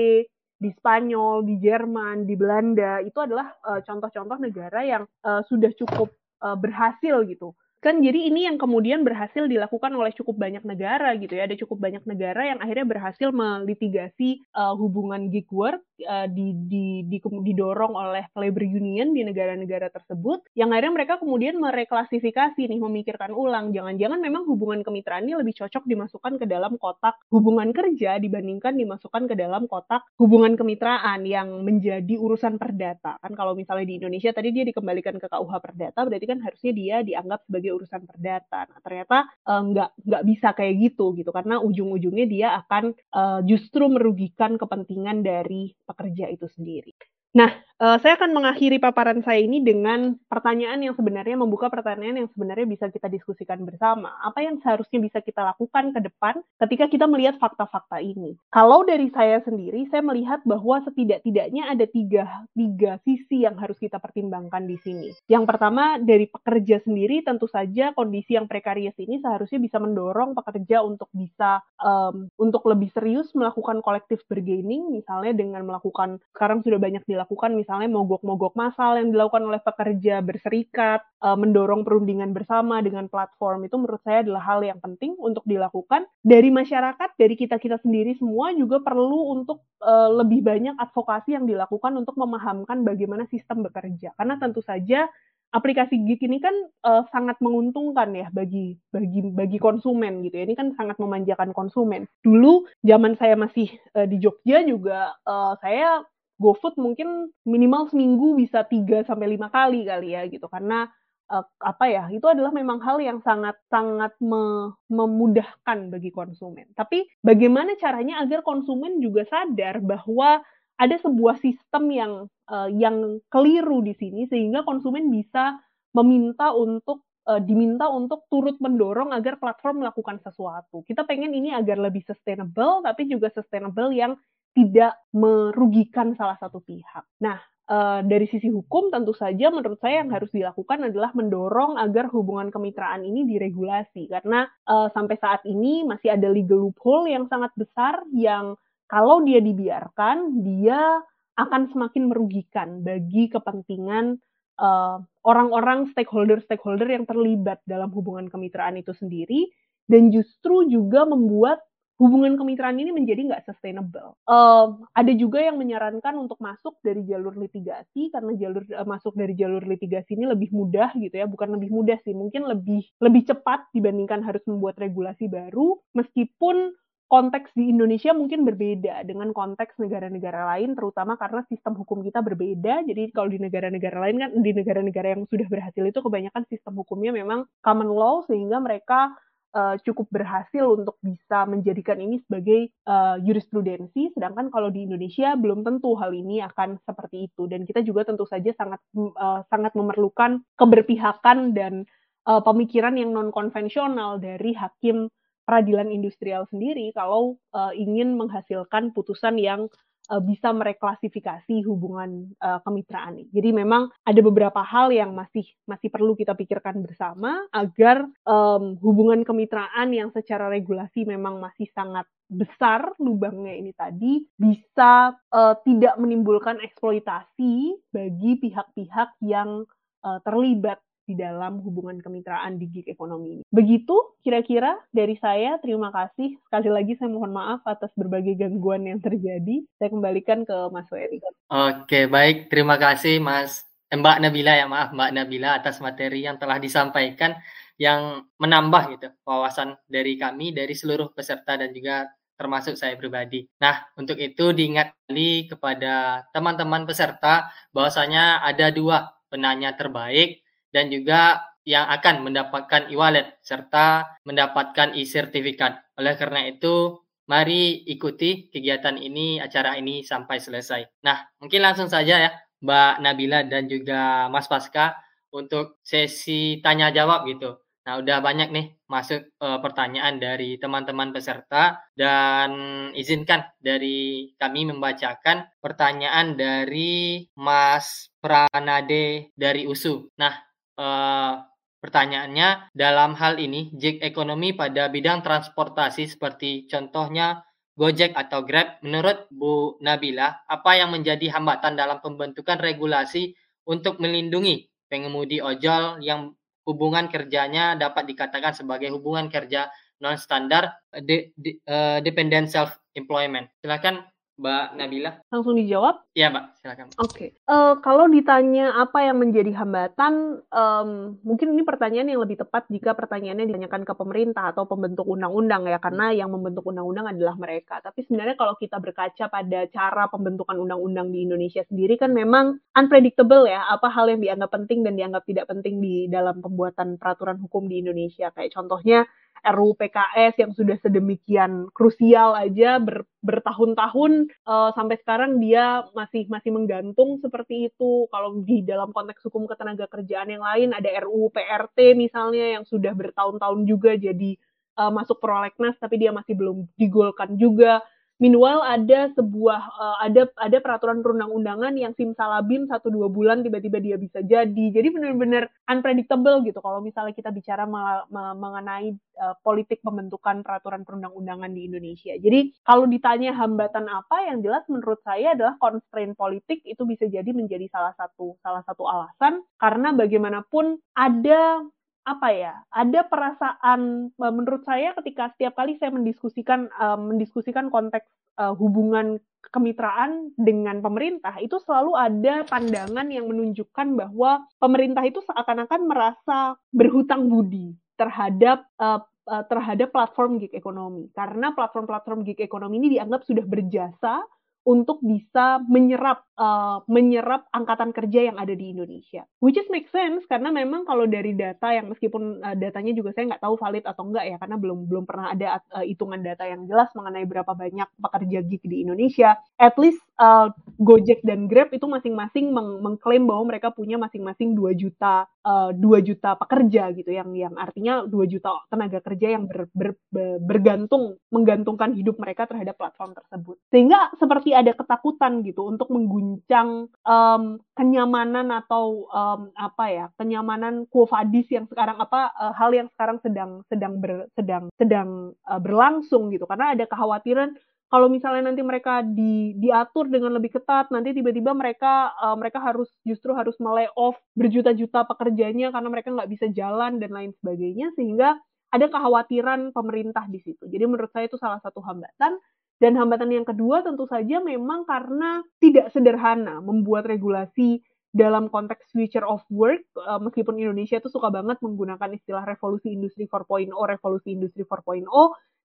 di Spanyol, di Jerman, di Belanda. Itu adalah eh, contoh-contoh uh, negara yang uh, sudah cukup uh, berhasil gitu kan jadi ini yang kemudian berhasil dilakukan oleh cukup banyak negara gitu ya. Ada cukup banyak negara yang akhirnya berhasil melitigasi uh, hubungan gig work uh, di, di, di, didorong oleh labor union di negara-negara tersebut yang akhirnya mereka kemudian mereklasifikasi nih memikirkan ulang jangan-jangan memang hubungan kemitraan ini lebih cocok dimasukkan ke dalam kotak hubungan kerja dibandingkan dimasukkan ke dalam kotak hubungan kemitraan yang menjadi urusan perdata. Kan kalau misalnya di Indonesia tadi dia dikembalikan ke KUH perdata berarti kan harusnya dia dianggap sebagai sebagai urusan perdata. Nah, ternyata uh, nggak nggak bisa kayak gitu gitu karena ujung-ujungnya dia akan uh, justru merugikan kepentingan dari pekerja itu sendiri. Nah, uh, saya akan mengakhiri paparan saya ini dengan pertanyaan yang sebenarnya membuka pertanyaan yang sebenarnya bisa kita diskusikan bersama. Apa yang seharusnya bisa kita lakukan ke depan ketika kita melihat fakta-fakta ini? Kalau dari saya sendiri, saya melihat bahwa setidak-tidaknya ada tiga, tiga sisi yang harus kita pertimbangkan di sini. Yang pertama, dari pekerja sendiri, tentu saja kondisi yang prekarius ini seharusnya bisa mendorong pekerja untuk bisa um, untuk lebih serius melakukan kolektif bargaining, misalnya dengan melakukan sekarang sudah banyak dilakukan misalnya mogok-mogok massal yang dilakukan oleh pekerja berserikat, uh, mendorong perundingan bersama dengan platform itu menurut saya adalah hal yang penting untuk dilakukan dari masyarakat, dari kita-kita sendiri semua juga perlu untuk uh, lebih banyak advokasi yang dilakukan untuk memahamkan bagaimana sistem bekerja. Karena tentu saja aplikasi gig ini kan uh, sangat menguntungkan ya bagi bagi bagi konsumen gitu ya. Ini kan sangat memanjakan konsumen. Dulu zaman saya masih uh, di Jogja juga uh, saya GoFood mungkin minimal seminggu bisa 3 sampai 5 kali kali ya gitu karena uh, apa ya itu adalah memang hal yang sangat sangat me, memudahkan bagi konsumen. Tapi bagaimana caranya agar konsumen juga sadar bahwa ada sebuah sistem yang uh, yang keliru di sini sehingga konsumen bisa meminta untuk uh, diminta untuk turut mendorong agar platform melakukan sesuatu. Kita pengen ini agar lebih sustainable tapi juga sustainable yang tidak merugikan salah satu pihak. Nah, uh, dari sisi hukum tentu saja menurut saya yang harus dilakukan adalah mendorong agar hubungan kemitraan ini diregulasi karena uh, sampai saat ini masih ada legal loophole yang sangat besar yang kalau dia dibiarkan dia akan semakin merugikan bagi kepentingan orang orang-orang stakeholder-stakeholder yang terlibat dalam hubungan kemitraan itu sendiri dan justru juga membuat hubungan kemitraan ini menjadi nggak sustainable. Uh, ada juga yang menyarankan untuk masuk dari jalur litigasi karena jalur uh, masuk dari jalur litigasi ini lebih mudah gitu ya, bukan lebih mudah sih, mungkin lebih lebih cepat dibandingkan harus membuat regulasi baru, meskipun konteks di Indonesia mungkin berbeda dengan konteks negara-negara lain, terutama karena sistem hukum kita berbeda. Jadi kalau di negara-negara lain kan, di negara-negara yang sudah berhasil itu kebanyakan sistem hukumnya memang common law, sehingga mereka uh, cukup berhasil untuk bisa menjadikan ini sebagai uh, jurisprudensi, sedangkan kalau di Indonesia belum tentu hal ini akan seperti itu. Dan kita juga tentu saja sangat uh, sangat memerlukan keberpihakan dan uh, pemikiran yang non konvensional dari hakim peradilan industrial sendiri kalau uh, ingin menghasilkan putusan yang uh, bisa mereklasifikasi hubungan uh, kemitraan ini. Jadi memang ada beberapa hal yang masih masih perlu kita pikirkan bersama agar um, hubungan kemitraan yang secara regulasi memang masih sangat besar lubangnya ini tadi bisa uh, tidak menimbulkan eksploitasi bagi pihak-pihak yang uh, terlibat di dalam hubungan kemitraan di gig ekonomi ini. Begitu kira-kira dari saya. Terima kasih. Sekali lagi saya mohon maaf atas berbagai gangguan yang terjadi. Saya kembalikan ke Mas Wery. Oke, baik. Terima kasih Mas eh, Mbak Nabila ya maaf Mbak Nabila atas materi yang telah disampaikan yang menambah gitu wawasan dari kami dari seluruh peserta dan juga termasuk saya pribadi. Nah, untuk itu diingat kembali kepada teman-teman peserta bahwasanya ada dua penanya terbaik dan juga yang akan mendapatkan e-wallet serta mendapatkan e-sertifikat. Oleh karena itu, mari ikuti kegiatan ini, acara ini sampai selesai. Nah, mungkin langsung saja ya, Mbak Nabila dan juga Mas Pasca untuk sesi tanya jawab gitu. Nah, udah banyak nih masuk uh, pertanyaan dari teman-teman peserta dan izinkan dari kami membacakan pertanyaan dari Mas Pranade dari USU. Nah, uh, pertanyaannya dalam hal ini jig ekonomi pada bidang transportasi seperti contohnya Gojek atau Grab, menurut Bu Nabila, apa yang menjadi hambatan dalam pembentukan regulasi untuk melindungi pengemudi ojol yang hubungan kerjanya dapat dikatakan sebagai hubungan kerja non standar de, de, uh, dependent self employment. Silakan Mbak Nabila? Langsung dijawab? Iya, Mbak. Silakan. Oke. Okay. Uh, eh, kalau ditanya apa yang menjadi hambatan, um, mungkin ini pertanyaan yang lebih tepat jika pertanyaannya ditanyakan ke pemerintah atau pembentuk undang-undang ya, karena yang membentuk undang-undang adalah mereka. Tapi sebenarnya kalau kita berkaca pada cara pembentukan undang-undang di Indonesia sendiri kan memang unpredictable ya, apa hal yang dianggap penting dan dianggap tidak penting di dalam pembuatan peraturan hukum di Indonesia. Kayak contohnya RUU PKS yang sudah sedemikian krusial aja ber, bertahun-tahun uh, sampai sekarang dia masih masih menggantung seperti itu. Kalau di dalam konteks hukum ketenaga kerjaan yang lain ada RUU PRT misalnya yang sudah bertahun-tahun juga jadi uh, masuk prolegnas tapi dia masih belum digolkan juga. Meanwhile ada sebuah uh, ada ada peraturan perundang-undangan yang simsalabim satu dua bulan tiba-tiba dia bisa jadi. Jadi benar-benar unpredictable gitu kalau misalnya kita bicara mengenai uh, politik pembentukan peraturan perundang-undangan di Indonesia. Jadi kalau ditanya hambatan apa yang jelas menurut saya adalah constraint politik itu bisa jadi menjadi salah satu salah satu alasan karena bagaimanapun ada apa ya ada perasaan e, menurut saya ketika setiap kali saya mendiskusikan uh, mendiskusikan konteks uh, hubungan kemitraan dengan pemerintah itu selalu ada pandangan yang menunjukkan bahwa pemerintah itu seakan-akan merasa berhutang budi terhadap uh, terhadap platform gig ekonomi. Karena platform-platform gig ekonomi ini dianggap sudah berjasa untuk bisa menyerap uh, menyerap angkatan kerja yang ada di Indonesia. Which is make sense karena memang kalau dari data yang meskipun uh, datanya juga saya nggak tahu valid atau enggak ya karena belum belum pernah ada uh, hitungan data yang jelas mengenai berapa banyak pekerja gig di Indonesia. At least uh, Gojek dan Grab itu masing-masing meng mengklaim bahwa mereka punya masing-masing 2 juta uh, 2 juta pekerja gitu yang yang artinya 2 juta tenaga kerja yang ber, ber, ber, bergantung menggantungkan hidup mereka terhadap platform tersebut. Sehingga seperti ada ketakutan gitu untuk mengguncang um, kenyamanan atau um, apa ya kenyamanan kuofadis yang sekarang apa uh, hal yang sekarang sedang sedang ber, sedang sedang uh, berlangsung gitu karena ada kekhawatiran kalau misalnya nanti mereka di, diatur dengan lebih ketat, nanti tiba-tiba mereka uh, mereka harus justru harus off berjuta-juta pekerjanya karena mereka nggak bisa jalan dan lain sebagainya, sehingga ada kekhawatiran pemerintah di situ. Jadi menurut saya itu salah satu hambatan. Dan hambatan yang kedua tentu saja memang karena tidak sederhana membuat regulasi dalam konteks future of work, uh, meskipun Indonesia itu suka banget menggunakan istilah revolusi industri 4.0, revolusi industri 4.0,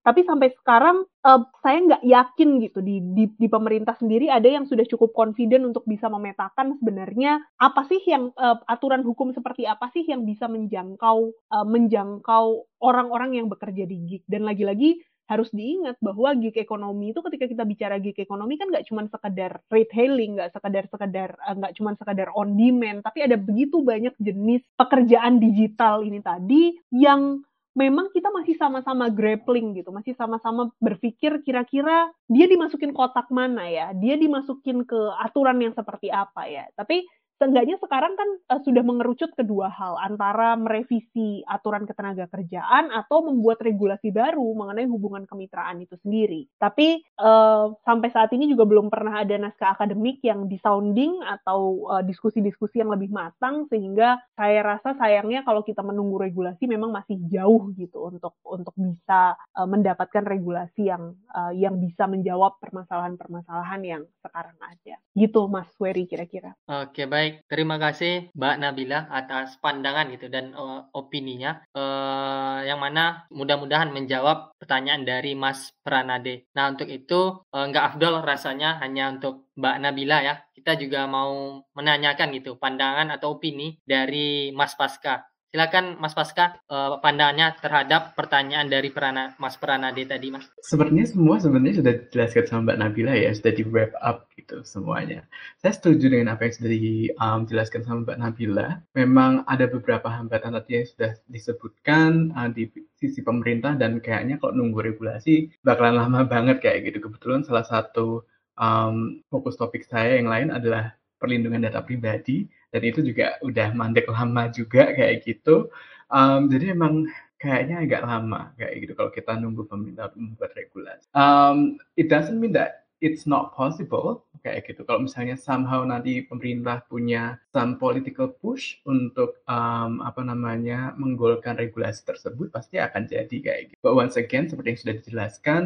tapi sampai sekarang uh, saya nggak yakin gitu di, di di pemerintah sendiri ada yang sudah cukup confident untuk bisa memetakan sebenarnya apa sih yang uh, aturan hukum seperti apa sih yang bisa menjangkau menjangkau orang-orang yang bekerja di gig. Dan lagi-lagi harus diingat bahwa gig ekonomi itu ketika kita bicara gig ekonomi kan nggak cuma sekedar rate hailing, nggak sekedar sekedar nggak cuma sekedar on demand, tapi ada begitu banyak jenis pekerjaan digital ini tadi yang memang kita masih sama-sama grappling gitu, masih sama-sama berpikir kira-kira dia dimasukin kotak mana ya, dia dimasukin ke aturan yang seperti apa ya. Tapi seenggaknya sekarang kan uh, sudah mengerucut kedua hal antara merevisi aturan ketenaga kerjaan atau membuat regulasi baru mengenai hubungan kemitraan itu sendiri. Tapi uh, sampai saat ini juga belum pernah ada naskah akademik yang disounding atau uh, diskusi-diskusi yang lebih matang sehingga saya rasa sayangnya kalau kita menunggu regulasi memang masih jauh gitu untuk untuk bisa uh, mendapatkan regulasi yang uh, yang bisa menjawab permasalahan-permasalahan yang sekarang ada. Gitu Mas Wery kira-kira. Oke, baik Baik, terima kasih Mbak Nabila atas pandangan gitu dan uh, opininya uh, yang mana mudah-mudahan menjawab pertanyaan dari Mas Pranade. Nah, untuk itu uh, nggak afdol rasanya hanya untuk Mbak Nabila ya. Kita juga mau menanyakan gitu pandangan atau opini dari Mas Pasca Silakan Mas Pasca uh, pandangannya terhadap pertanyaan dari Perana, Mas Pranade tadi, Mas. Sepertinya semua sebenarnya sudah dijelaskan sama Mbak Nabila ya, sudah di wrap up gitu semuanya. Saya setuju dengan apa yang sudah dijelaskan um, sama Mbak Nabila. Memang ada beberapa hambatan tadi yang sudah disebutkan uh, di sisi pemerintah dan kayaknya kalau nunggu regulasi bakalan lama banget kayak gitu. Kebetulan salah satu um, fokus topik saya yang lain adalah perlindungan data pribadi dan itu juga udah mandek lama juga kayak gitu. Um, jadi emang kayaknya agak lama kayak gitu kalau kita nunggu pemerintah membuat regulasi. Um, it doesn't mean that it's not possible kayak gitu. Kalau misalnya somehow nanti pemerintah punya some political push untuk um, apa namanya menggolkan regulasi tersebut pasti akan jadi kayak gitu. But once again seperti yang sudah dijelaskan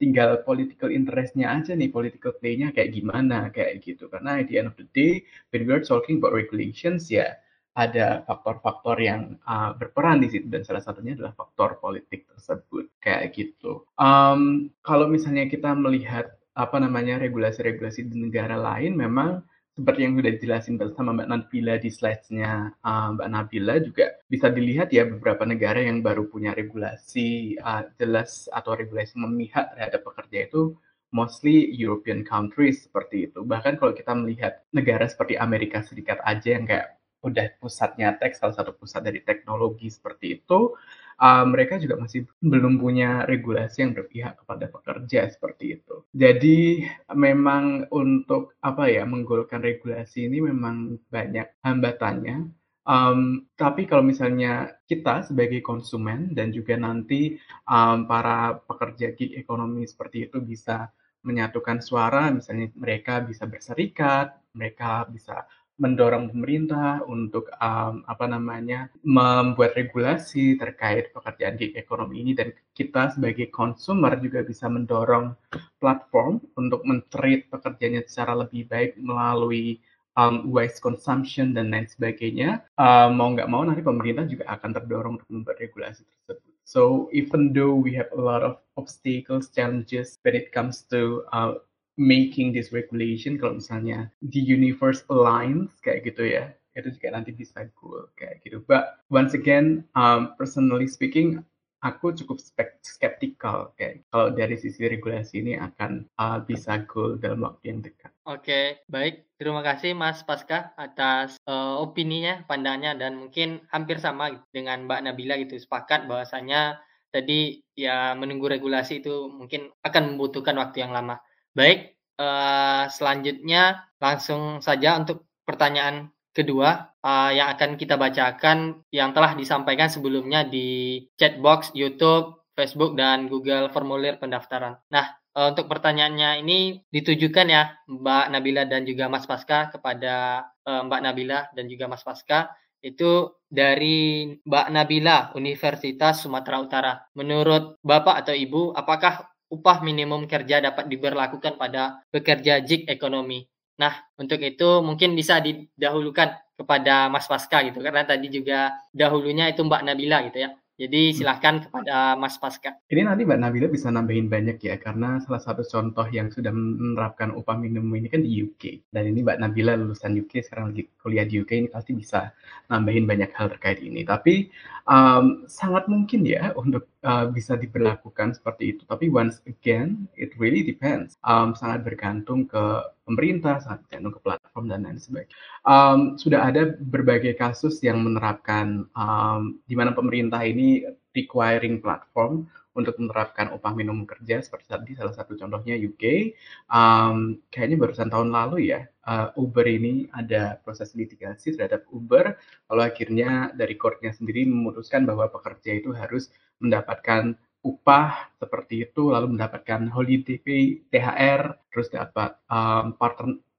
tinggal political interestnya aja nih, political play-nya kayak gimana, kayak gitu. Karena at the end of the day, when we're talking about regulations, ya ada faktor-faktor yang uh, berperan di situ dan salah satunya adalah faktor politik tersebut kayak gitu. Um, kalau misalnya kita melihat apa namanya regulasi-regulasi di negara lain, memang seperti yang sudah dijelasin bersama Mbak Nabila di slides-nya uh, Mbak Nabila juga bisa dilihat ya beberapa negara yang baru punya regulasi uh, jelas atau regulasi memihak terhadap pekerja itu mostly European countries seperti itu. Bahkan kalau kita melihat negara seperti Amerika Serikat aja yang kayak udah pusatnya tech, salah satu pusat dari teknologi seperti itu, uh, mereka juga masih belum punya regulasi yang berpihak kepada pekerja seperti itu. Jadi memang untuk apa ya menggolkan regulasi ini memang banyak hambatannya. Um, tapi kalau misalnya kita sebagai konsumen dan juga nanti um, para pekerja gig ekonomi seperti itu bisa menyatukan suara, misalnya mereka bisa berserikat, mereka bisa mendorong pemerintah untuk um, apa namanya membuat regulasi terkait pekerjaan gig ekonomi ini dan kita sebagai konsumer juga bisa mendorong platform untuk men-treat pekerjanya secara lebih baik melalui um, waste consumption dan lain sebagainya um, mau nggak mau nanti pemerintah juga akan terdorong untuk membuat regulasi tersebut. So even though we have a lot of obstacles, challenges when it comes to uh, making this regulation kalau misalnya the universe aligns kayak gitu ya itu juga nanti bisa goal kayak gitu but once again um, personally speaking aku cukup skeptical kayak kalau dari sisi regulasi ini akan uh, bisa goal dalam waktu yang dekat. Oke, baik. Terima kasih Mas Pasca atas uh, opininya, pandangannya dan mungkin hampir sama dengan Mbak Nabila gitu sepakat bahwasanya tadi ya menunggu regulasi itu mungkin akan membutuhkan waktu yang lama. Baik, uh, selanjutnya langsung saja untuk pertanyaan kedua uh, yang akan kita bacakan yang telah disampaikan sebelumnya di chat box YouTube, Facebook dan Google formulir pendaftaran. Nah, uh, untuk pertanyaannya ini ditujukan ya Mbak Nabila dan juga Mas Pasca kepada uh, Mbak Nabila dan juga Mas Pasca itu dari Mbak Nabila Universitas Sumatera Utara. Menurut Bapak atau Ibu, apakah upah minimum kerja dapat diberlakukan pada pekerja jik ekonomi? Nah, untuk itu mungkin bisa didahulukan kepada Mas Pasca gitu karena tadi juga dahulunya itu Mbak Nabila gitu ya. Jadi hmm. silahkan kepada Mas Pasca. Ini nanti Mbak Nabila bisa nambahin banyak ya, karena salah satu contoh yang sudah menerapkan upah minimum ini kan di UK. Dan ini Mbak Nabila lulusan UK, sekarang lagi kuliah di UK, ini pasti bisa nambahin banyak hal terkait ini. Tapi um, sangat mungkin ya untuk uh, bisa diberlakukan seperti itu. Tapi once again, it really depends. Um, sangat bergantung ke pemerintah, sangat bergantung ke platform dan lain sebagainya. Um, sudah ada berbagai kasus yang menerapkan um, di mana pemerintah ini requiring platform untuk menerapkan upah minimum kerja seperti tadi salah satu contohnya UK. Um, kayaknya barusan tahun lalu ya uh, Uber ini ada proses litigasi terhadap Uber. Lalu akhirnya dari courtnya sendiri memutuskan bahwa pekerja itu harus mendapatkan upah seperti itu, lalu mendapatkan holiday pay, THR, terus dapat um,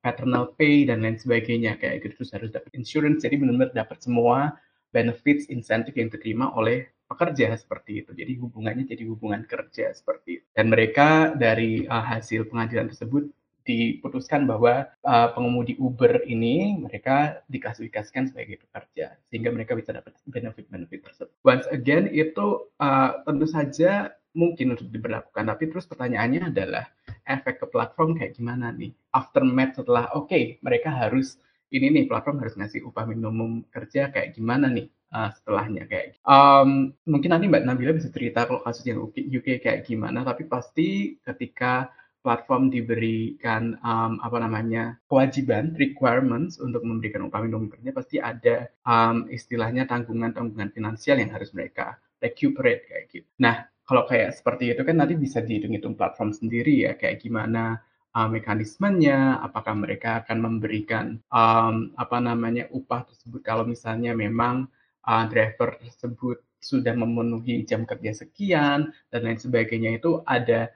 paternal pay dan lain sebagainya kayak gitu terus harus dapat insurance jadi benar-benar dapat semua benefits insentif yang diterima oleh pekerja seperti itu. Jadi hubungannya jadi hubungan kerja seperti itu. Dan mereka dari uh, hasil pengadilan tersebut diputuskan bahwa uh, pengemudi Uber ini mereka diklasifikasikan sebagai pekerja sehingga mereka bisa dapat benefit-benefit tersebut. Once again itu uh, tentu saja mungkin untuk diberlakukan tapi terus pertanyaannya adalah efek ke platform kayak gimana nih aftermath setelah oke okay, mereka harus ini nih platform harus ngasih upah minimum kerja kayak gimana nih uh, setelahnya kayak um, mungkin nanti Mbak Nabila bisa cerita kalau kasus yang UK, UK kayak gimana tapi pasti ketika platform diberikan um, apa namanya kewajiban requirements untuk memberikan upah minimum kerja pasti ada um, istilahnya tanggungan-tanggungan finansial yang harus mereka recuperate kayak gitu. Nah kalau kayak seperti itu kan nanti bisa dihitung-hitung platform sendiri ya kayak gimana uh, mekanismenya, apakah mereka akan memberikan um, apa namanya upah tersebut kalau misalnya memang uh, driver tersebut sudah memenuhi jam kerja sekian dan lain sebagainya itu ada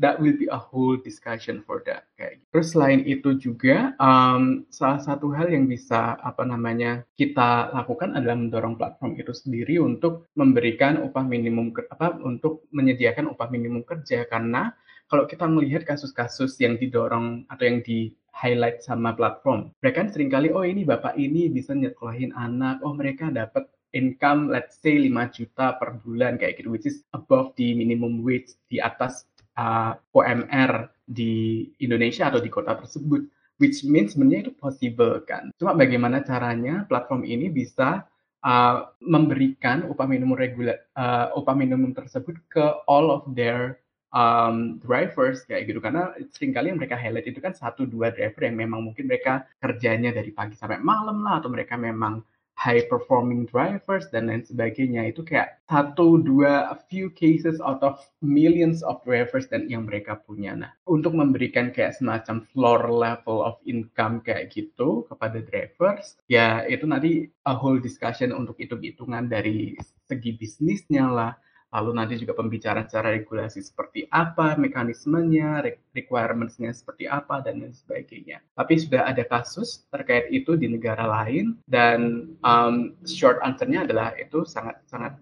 that will be a whole discussion for that kayak gitu. Terus selain itu juga um, salah satu hal yang bisa apa namanya kita lakukan adalah mendorong platform itu sendiri untuk memberikan upah minimum apa untuk menyediakan upah minimum kerja karena kalau kita melihat kasus-kasus yang didorong atau yang di highlight sama platform. Mereka kan sering kali, oh ini bapak ini bisa nyekolahin anak, oh mereka dapat income let's say 5 juta per bulan kayak gitu, which is above the minimum wage di atas uh, OMR di Indonesia atau di kota tersebut. Which means sebenarnya itu possible kan. Cuma bagaimana caranya platform ini bisa uh, memberikan upah minimum regular uh, upah minimum tersebut ke all of their um, drivers kayak gitu karena sering kali yang mereka highlight itu kan satu dua driver yang memang mungkin mereka kerjanya dari pagi sampai malam lah atau mereka memang high performing drivers dan lain sebagainya. Itu kayak satu dua few cases out of millions of drivers dan yang mereka punya. Nah untuk memberikan kayak semacam floor level of income kayak gitu kepada drivers ya itu nanti a whole discussion untuk hitung-hitungan dari segi bisnisnya lah lalu nanti juga pembicaraan secara regulasi seperti apa, mekanismenya, requirements-nya seperti apa, dan lain sebagainya. Tapi sudah ada kasus terkait itu di negara lain, dan um, short answer-nya adalah itu sangat sangat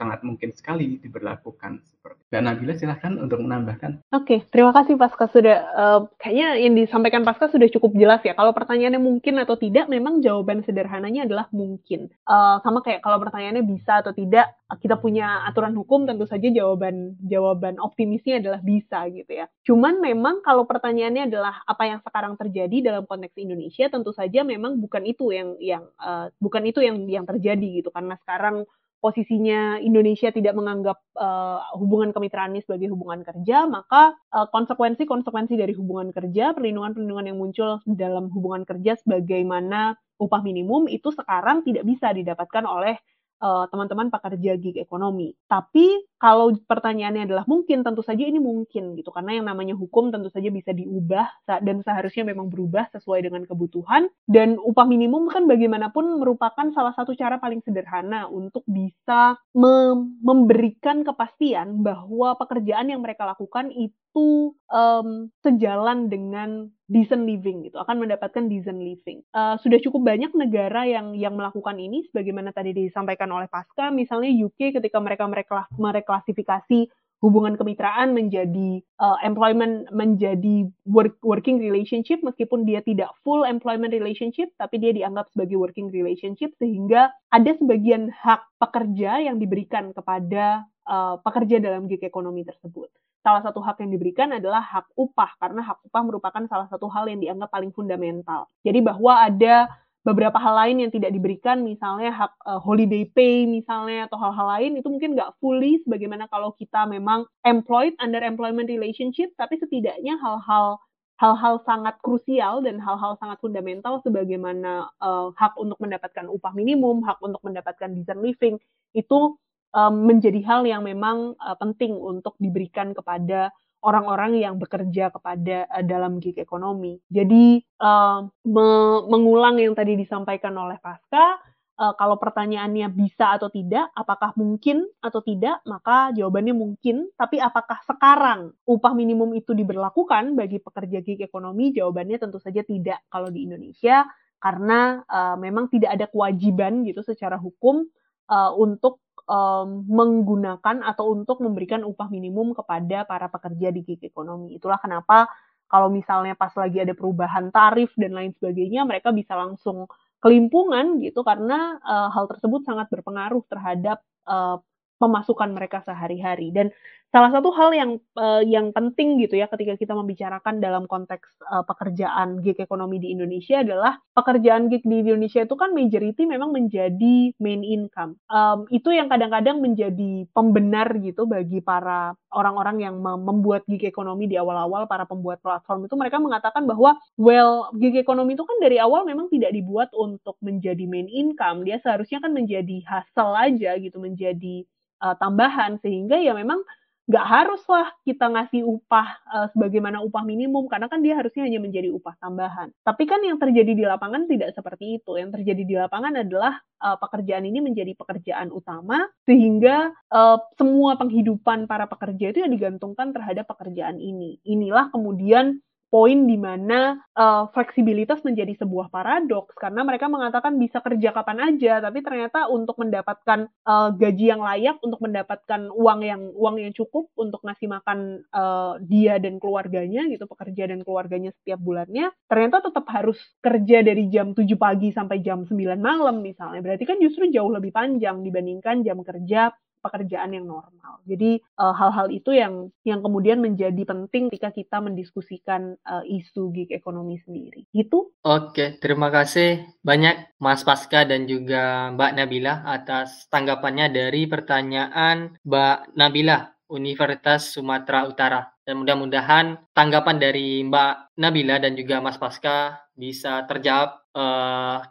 sangat mungkin sekali diberlakukan seperti Mbak Nabila silahkan untuk menambahkan. Oke, okay, terima kasih Pasca sudah uh, kayaknya yang disampaikan Pasca sudah cukup jelas ya. Kalau pertanyaannya mungkin atau tidak, memang jawaban sederhananya adalah mungkin. Uh, sama kayak kalau pertanyaannya bisa atau tidak, kita punya aturan hukum tentu saja jawaban jawaban optimisnya adalah bisa gitu ya. Cuman memang kalau pertanyaannya adalah apa yang sekarang terjadi dalam konteks Indonesia, tentu saja memang bukan itu yang yang uh, bukan itu yang yang terjadi gitu karena sekarang posisinya Indonesia tidak menganggap uh, hubungan ini sebagai hubungan kerja, maka konsekuensi-konsekuensi uh, dari hubungan kerja, perlindungan-perlindungan yang muncul dalam hubungan kerja sebagaimana upah minimum itu sekarang tidak bisa didapatkan oleh uh, teman-teman pekerja gig ekonomi. Tapi kalau pertanyaannya adalah mungkin, tentu saja ini mungkin gitu karena yang namanya hukum tentu saja bisa diubah dan seharusnya memang berubah sesuai dengan kebutuhan dan upah minimum kan bagaimanapun merupakan salah satu cara paling sederhana untuk bisa mem memberikan kepastian bahwa pekerjaan yang mereka lakukan itu itu um, sejalan dengan decent living gitu, akan mendapatkan decent living. Uh, sudah cukup banyak negara yang yang melakukan ini, sebagaimana tadi disampaikan oleh Pasca, misalnya UK ketika mereka mereka mereklasifikasi hubungan kemitraan menjadi uh, employment menjadi work, working relationship meskipun dia tidak full employment relationship tapi dia dianggap sebagai working relationship sehingga ada sebagian hak pekerja yang diberikan kepada uh, pekerja dalam gig ekonomi tersebut. Salah satu hak yang diberikan adalah hak upah karena hak upah merupakan salah satu hal yang dianggap paling fundamental. Jadi bahwa ada beberapa hal lain yang tidak diberikan, misalnya hak uh, holiday pay misalnya atau hal-hal lain itu mungkin nggak fully sebagaimana kalau kita memang employed under employment relationship, tapi setidaknya hal-hal hal-hal sangat krusial dan hal-hal sangat fundamental sebagaimana uh, hak untuk mendapatkan upah minimum, hak untuk mendapatkan decent living itu um, menjadi hal yang memang uh, penting untuk diberikan kepada orang-orang yang bekerja kepada uh, dalam gig ekonomi. Jadi uh, me mengulang yang tadi disampaikan oleh Pasca, uh, kalau pertanyaannya bisa atau tidak, apakah mungkin atau tidak, maka jawabannya mungkin. Tapi apakah sekarang upah minimum itu diberlakukan bagi pekerja gig ekonomi? Jawabannya tentu saja tidak kalau di Indonesia, karena uh, memang tidak ada kewajiban gitu secara hukum uh, untuk um, menggunakan atau untuk memberikan upah minimum kepada para pekerja di gig ekonomi. Itulah kenapa kalau misalnya pas lagi ada perubahan tarif dan lain sebagainya, mereka bisa langsung kelimpungan gitu karena uh, hal tersebut sangat berpengaruh terhadap uh, pemasukan mereka sehari-hari. Dan salah satu hal yang uh, yang penting gitu ya ketika kita membicarakan dalam konteks uh, pekerjaan gig ekonomi di Indonesia adalah pekerjaan gig di Indonesia itu kan majority memang menjadi main income. Um, itu yang kadang-kadang menjadi pembenar gitu bagi para orang-orang yang membuat gig ekonomi di awal-awal para pembuat platform itu mereka mengatakan bahwa well gig ekonomi itu kan dari awal memang tidak dibuat untuk menjadi main income. Dia seharusnya kan menjadi hasil aja gitu, menjadi uh, tambahan sehingga ya memang nggak haruslah kita ngasih upah uh, sebagaimana upah minimum karena kan dia harusnya hanya menjadi upah tambahan. Tapi kan yang terjadi di lapangan tidak seperti itu. Yang terjadi di lapangan adalah uh, pekerjaan ini menjadi pekerjaan utama sehingga uh, semua penghidupan para pekerja itu yang digantungkan terhadap pekerjaan ini. Inilah kemudian poin di mana uh, fleksibilitas menjadi sebuah paradoks. Karena mereka mengatakan bisa kerja kapan aja tapi ternyata untuk mendapatkan uh, gaji yang layak untuk mendapatkan uang yang uang yang cukup untuk ngasih makan uh, dia dan keluarganya gitu pekerja dan keluarganya setiap bulannya ternyata tetap harus kerja dari jam 7 pagi sampai jam 9 malam misalnya. Berarti kan justru jauh lebih panjang dibandingkan jam kerja pekerjaan yang normal. Jadi eh, hal-hal uh, itu yang yang kemudian menjadi penting ketika kita mendiskusikan uh, isu gig ekonomi sendiri. Gitu? Oke, terima kasih banyak Mas Pasca dan juga Mbak Nabila atas tanggapannya dari pertanyaan Mbak Nabila Universitas Sumatera Utara. Dan mudah-mudahan tanggapan dari Mbak Nabila dan juga Mas Pasca bisa terjawab uh,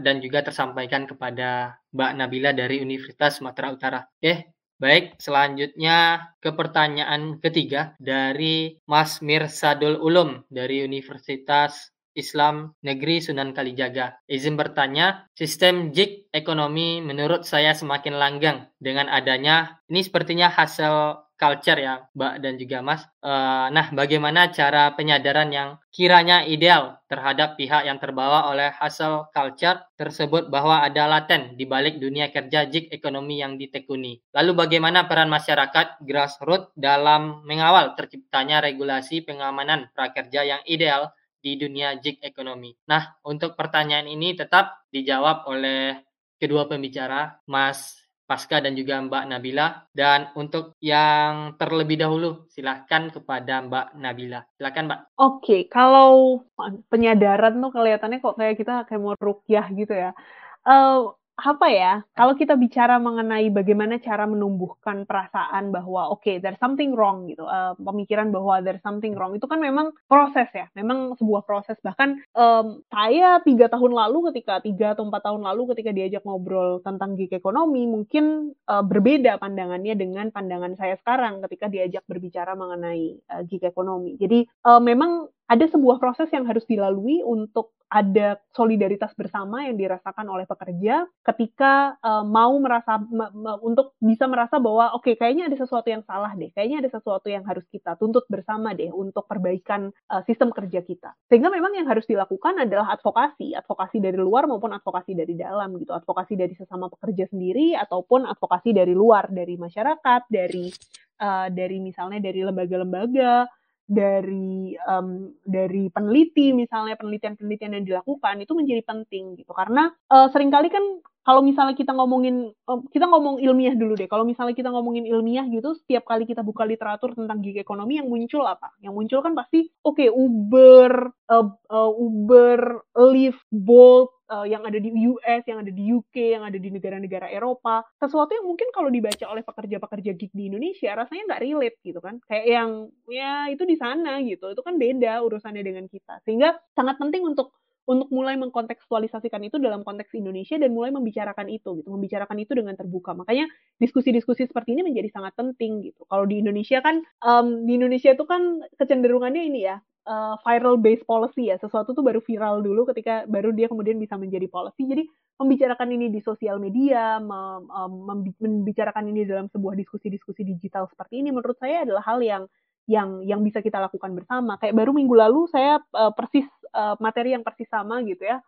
dan juga tersampaikan kepada Mbak Nabila dari Universitas Sumatera Utara. Oke, baik. Selanjutnya ke pertanyaan ketiga dari Mas Mirsadul Ulum dari Universitas Islam Negeri Sunan Kalijaga. Izin bertanya, sistem JIK ekonomi menurut saya semakin langgang dengan adanya ini sepertinya hasil culture ya Mbak dan juga Mas. Uh, nah, bagaimana cara penyadaran yang kiranya ideal terhadap pihak yang terbawa oleh hasil culture tersebut bahwa ada laten di balik dunia kerja jik ekonomi yang ditekuni. Lalu bagaimana peran masyarakat grassroots dalam mengawal terciptanya regulasi pengamanan prakerja yang ideal di dunia jik ekonomi. Nah, untuk pertanyaan ini tetap dijawab oleh kedua pembicara, Mas Pasca dan juga Mbak Nabila. Dan untuk yang terlebih dahulu, silahkan kepada Mbak Nabila. Silahkan Mbak. Oke, kalau penyadaran tuh kelihatannya kok kayak kita kayak mau rukyah gitu ya. Uh, apa ya, kalau kita bicara mengenai bagaimana cara menumbuhkan perasaan bahwa oke, okay, there's something wrong gitu, uh, pemikiran bahwa there's something wrong itu kan memang proses ya, memang sebuah proses. Bahkan um, saya tiga tahun lalu ketika tiga atau empat tahun lalu ketika diajak ngobrol tentang gig ekonomi, mungkin uh, berbeda pandangannya dengan pandangan saya sekarang ketika diajak berbicara mengenai uh, gig ekonomi. Jadi uh, memang ada sebuah proses yang harus dilalui untuk ada solidaritas bersama yang dirasakan oleh pekerja ketika uh, mau merasa untuk bisa merasa bahwa oke okay, kayaknya ada sesuatu yang salah deh, kayaknya ada sesuatu yang harus kita tuntut bersama deh untuk perbaikan uh, sistem kerja kita. Sehingga memang yang harus dilakukan adalah advokasi, advokasi dari luar maupun advokasi dari dalam gitu, advokasi dari sesama pekerja sendiri ataupun advokasi dari luar dari masyarakat, dari uh, dari misalnya dari lembaga-lembaga dari um, dari peneliti misalnya penelitian-penelitian yang dilakukan itu menjadi penting gitu karena uh, sering kali kan kalau misalnya kita ngomongin kita ngomong ilmiah dulu deh. Kalau misalnya kita ngomongin ilmiah gitu, setiap kali kita buka literatur tentang gig ekonomi yang muncul apa? Yang muncul kan pasti oke okay, Uber, uh, uh, Uber, Lyft, Bolt, uh, yang ada di US, yang ada di UK, yang ada di negara-negara Eropa, sesuatu yang mungkin kalau dibaca oleh pekerja-pekerja gig di Indonesia rasanya nggak relate gitu kan, kayak yang ya itu di sana gitu, itu kan beda urusannya dengan kita, sehingga sangat penting untuk untuk mulai mengkontekstualisasikan itu dalam konteks Indonesia dan mulai membicarakan itu gitu, membicarakan itu dengan terbuka. Makanya diskusi-diskusi seperti ini menjadi sangat penting gitu. Kalau di Indonesia kan um, di Indonesia itu kan kecenderungannya ini ya uh, viral based policy ya, sesuatu tuh baru viral dulu ketika baru dia kemudian bisa menjadi policy. Jadi membicarakan ini di sosial media, mem, um, membicarakan ini dalam sebuah diskusi-diskusi digital seperti ini menurut saya adalah hal yang yang yang bisa kita lakukan bersama. Kayak baru minggu lalu saya uh, persis uh, materi yang persis sama gitu ya.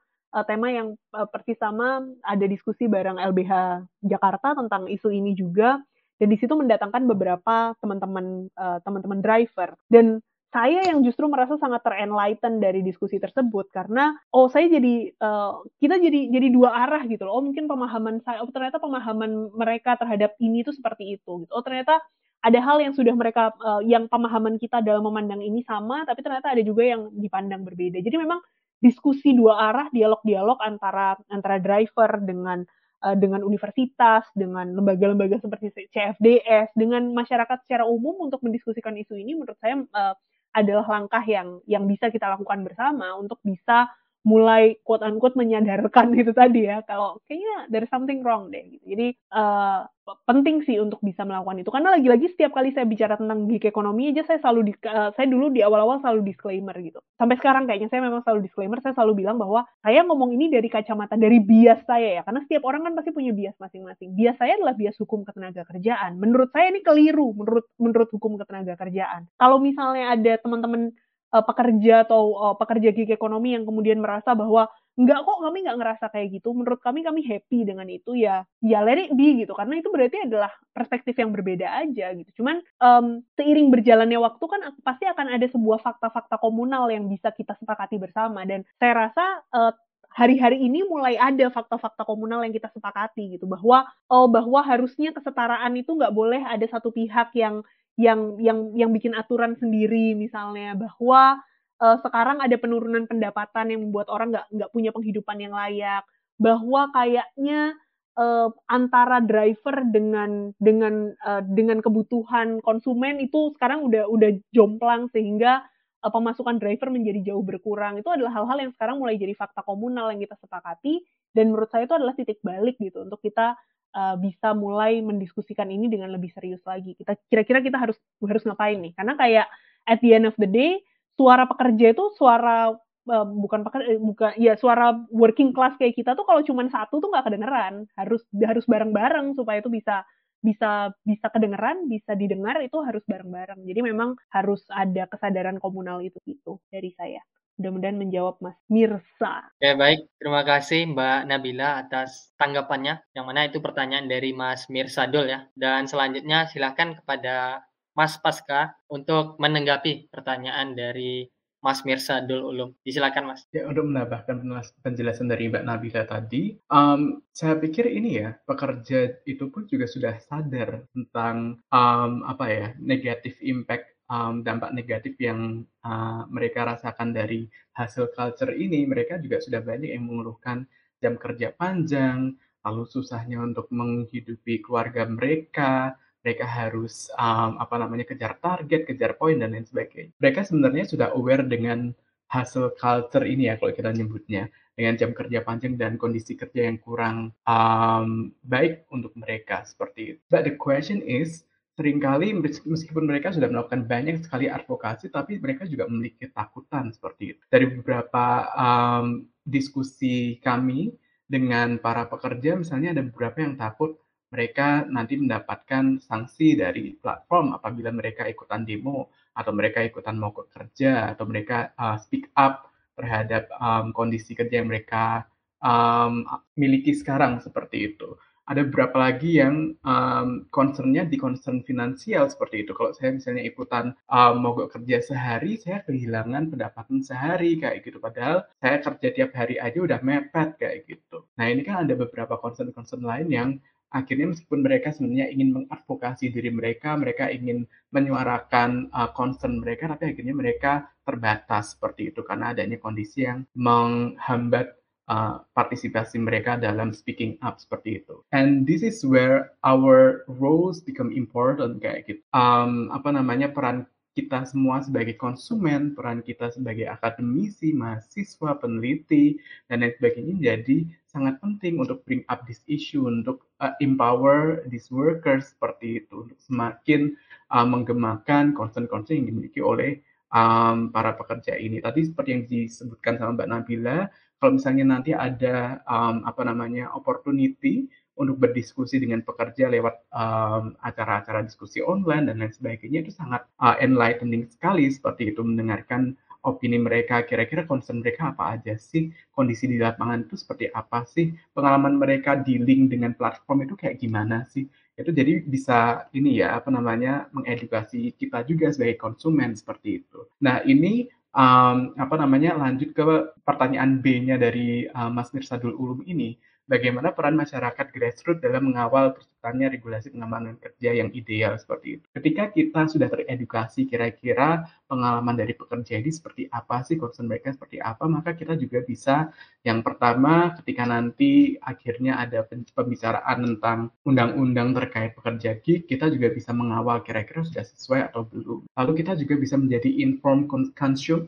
Tema yang persis sama ada diskusi bareng LBH Jakarta tentang isu ini juga dan di situ mendatangkan beberapa teman-teman teman-teman driver dan saya yang justru merasa sangat terenlighten dari diskusi tersebut karena oh saya jadi uh, kita jadi jadi dua arah gitu loh. Oh mungkin pemahaman saya oh ternyata pemahaman mereka terhadap ini tuh seperti itu gitu. Oh ternyata ada hal yang sudah mereka uh, yang pemahaman kita dalam memandang ini sama tapi ternyata ada juga yang dipandang berbeda. Jadi memang diskusi dua arah dialog-dialog antara antara driver dengan uh, dengan universitas dengan lembaga-lembaga seperti CFDS dengan masyarakat secara umum untuk mendiskusikan isu ini menurut saya uh, adalah langkah yang yang bisa kita lakukan bersama untuk bisa mulai quote unquote menyadarkan itu tadi ya kalau kayaknya there's something wrong deh gitu. Jadi uh, penting sih untuk bisa melakukan itu karena lagi-lagi setiap kali saya bicara tentang gig ekonomi aja saya selalu di, uh, saya dulu di awal-awal selalu disclaimer gitu. Sampai sekarang kayaknya saya memang selalu disclaimer, saya selalu bilang bahwa saya ngomong ini dari kacamata dari bias saya ya karena setiap orang kan pasti punya bias masing-masing. Bias saya adalah bias hukum ketenaga kerjaan. Menurut saya ini keliru menurut menurut hukum ketenaga kerjaan. Kalau misalnya ada teman-teman uh, pekerja atau uh, pekerja gig ekonomi yang kemudian merasa bahwa enggak kok kami nggak ngerasa kayak gitu. Menurut kami kami happy dengan itu ya ya let it be gitu. Karena itu berarti adalah perspektif yang berbeda aja gitu. Cuman um, seiring berjalannya waktu kan pasti akan ada sebuah fakta-fakta komunal yang bisa kita sepakati bersama. Dan saya rasa uh, hari-hari ini mulai ada fakta-fakta komunal yang kita sepakati gitu. Bahwa oh bahwa harusnya kesetaraan itu nggak boleh ada satu pihak yang yang yang yang bikin aturan sendiri misalnya bahwa uh, sekarang ada penurunan pendapatan yang membuat orang nggak nggak punya penghidupan yang layak. Bahwa kayaknya uh, antara driver dengan dengan uh, dengan kebutuhan konsumen itu sekarang udah udah jomplang sehingga uh, pemasukan driver menjadi jauh berkurang. Itu adalah hal-hal yang sekarang mulai jadi fakta komunal yang kita sepakati dan menurut saya itu adalah titik balik gitu untuk kita uh, bisa mulai mendiskusikan ini dengan lebih serius lagi. Kita kira-kira kita harus harus ngapain nih? Karena kayak at the end of the day suara pekerja itu suara uh, bukan pekerja eh, bukan ya suara working class kayak kita tuh kalau cuma satu tuh nggak kedengeran. Harus harus bareng-bareng supaya itu bisa bisa bisa kedengeran, bisa didengar itu harus bareng-bareng. Jadi memang harus ada kesadaran komunal itu itu dari saya. Mudah-mudahan menjawab Mas Mirsa. Ya baik, terima kasih Mbak Nabila atas tanggapannya. Yang mana itu pertanyaan dari Mas Mirsa Dul ya. Dan selanjutnya silahkan kepada Mas Pasca untuk menanggapi pertanyaan dari Mas Mirsa Dul Ulum. Disilakan Mas. Ya, untuk menambahkan penjelasan dari Mbak Nabila tadi, um, saya pikir ini ya, pekerja itu pun juga sudah sadar tentang um, apa ya, negatif impact um, dampak negatif yang uh, mereka rasakan dari hasil culture ini, mereka juga sudah banyak yang mengeluhkan jam kerja panjang, lalu susahnya untuk menghidupi keluarga mereka, mereka harus um, apa namanya kejar target, kejar poin dan lain sebagainya. Mereka sebenarnya sudah aware dengan hasil culture ini ya kalau kita nyebutnya dengan jam kerja panjang dan kondisi kerja yang kurang um, baik untuk mereka seperti itu. But the question is sering kali meskipun mereka sudah melakukan banyak sekali advokasi, tapi mereka juga memiliki ketakutan seperti itu. Dari beberapa um, diskusi kami dengan para pekerja, misalnya ada beberapa yang takut mereka nanti mendapatkan sanksi dari platform apabila mereka ikutan demo atau mereka ikutan mogok kerja atau mereka uh, speak up terhadap um, kondisi kerja yang mereka um, miliki sekarang seperti itu ada beberapa lagi yang um, concernnya di concern finansial seperti itu. Kalau saya misalnya ikutan um, mogok kerja sehari, saya kehilangan pendapatan sehari kayak gitu. Padahal saya kerja tiap hari aja udah mepet kayak gitu. Nah ini kan ada beberapa concern-concern lain yang akhirnya meskipun mereka sebenarnya ingin mengadvokasi diri mereka, mereka ingin menyuarakan uh, concern mereka, tapi akhirnya mereka terbatas seperti itu karena adanya kondisi yang menghambat uh, partisipasi mereka dalam speaking up seperti itu. And this is where our roles become important kayak gitu. Um, apa namanya peran kita semua sebagai konsumen, peran kita sebagai akademisi, mahasiswa, peneliti, dan lain sebagainya jadi sangat penting untuk bring up this issue, untuk uh, empower these workers seperti itu, untuk semakin uh, menggemakan concern-concern yang dimiliki oleh um, para pekerja ini. Tadi seperti yang disebutkan sama Mbak Nabila, kalau misalnya nanti ada um, apa namanya opportunity untuk berdiskusi dengan pekerja lewat um, acara-acara diskusi online dan lain sebagainya itu sangat uh, enlightening sekali. Seperti itu mendengarkan opini mereka kira-kira concern mereka apa aja sih? Kondisi di lapangan itu seperti apa sih? Pengalaman mereka dealing dengan platform itu kayak gimana sih? Itu jadi bisa ini ya apa namanya mengedukasi kita juga sebagai konsumen seperti itu. Nah ini um, apa namanya lanjut ke pertanyaan B-nya dari uh, Mas Mirsadul Ulum ini. Bagaimana peran masyarakat grassroots dalam mengawal terciptanya regulasi pengamanan kerja yang ideal seperti itu. Ketika kita sudah teredukasi kira-kira pengalaman dari pekerja ini seperti apa sih, concern mereka seperti apa, maka kita juga bisa yang pertama ketika nanti akhirnya ada pembicaraan tentang undang-undang terkait pekerja gig, kita juga bisa mengawal kira-kira sudah sesuai atau belum. Lalu kita juga bisa menjadi informed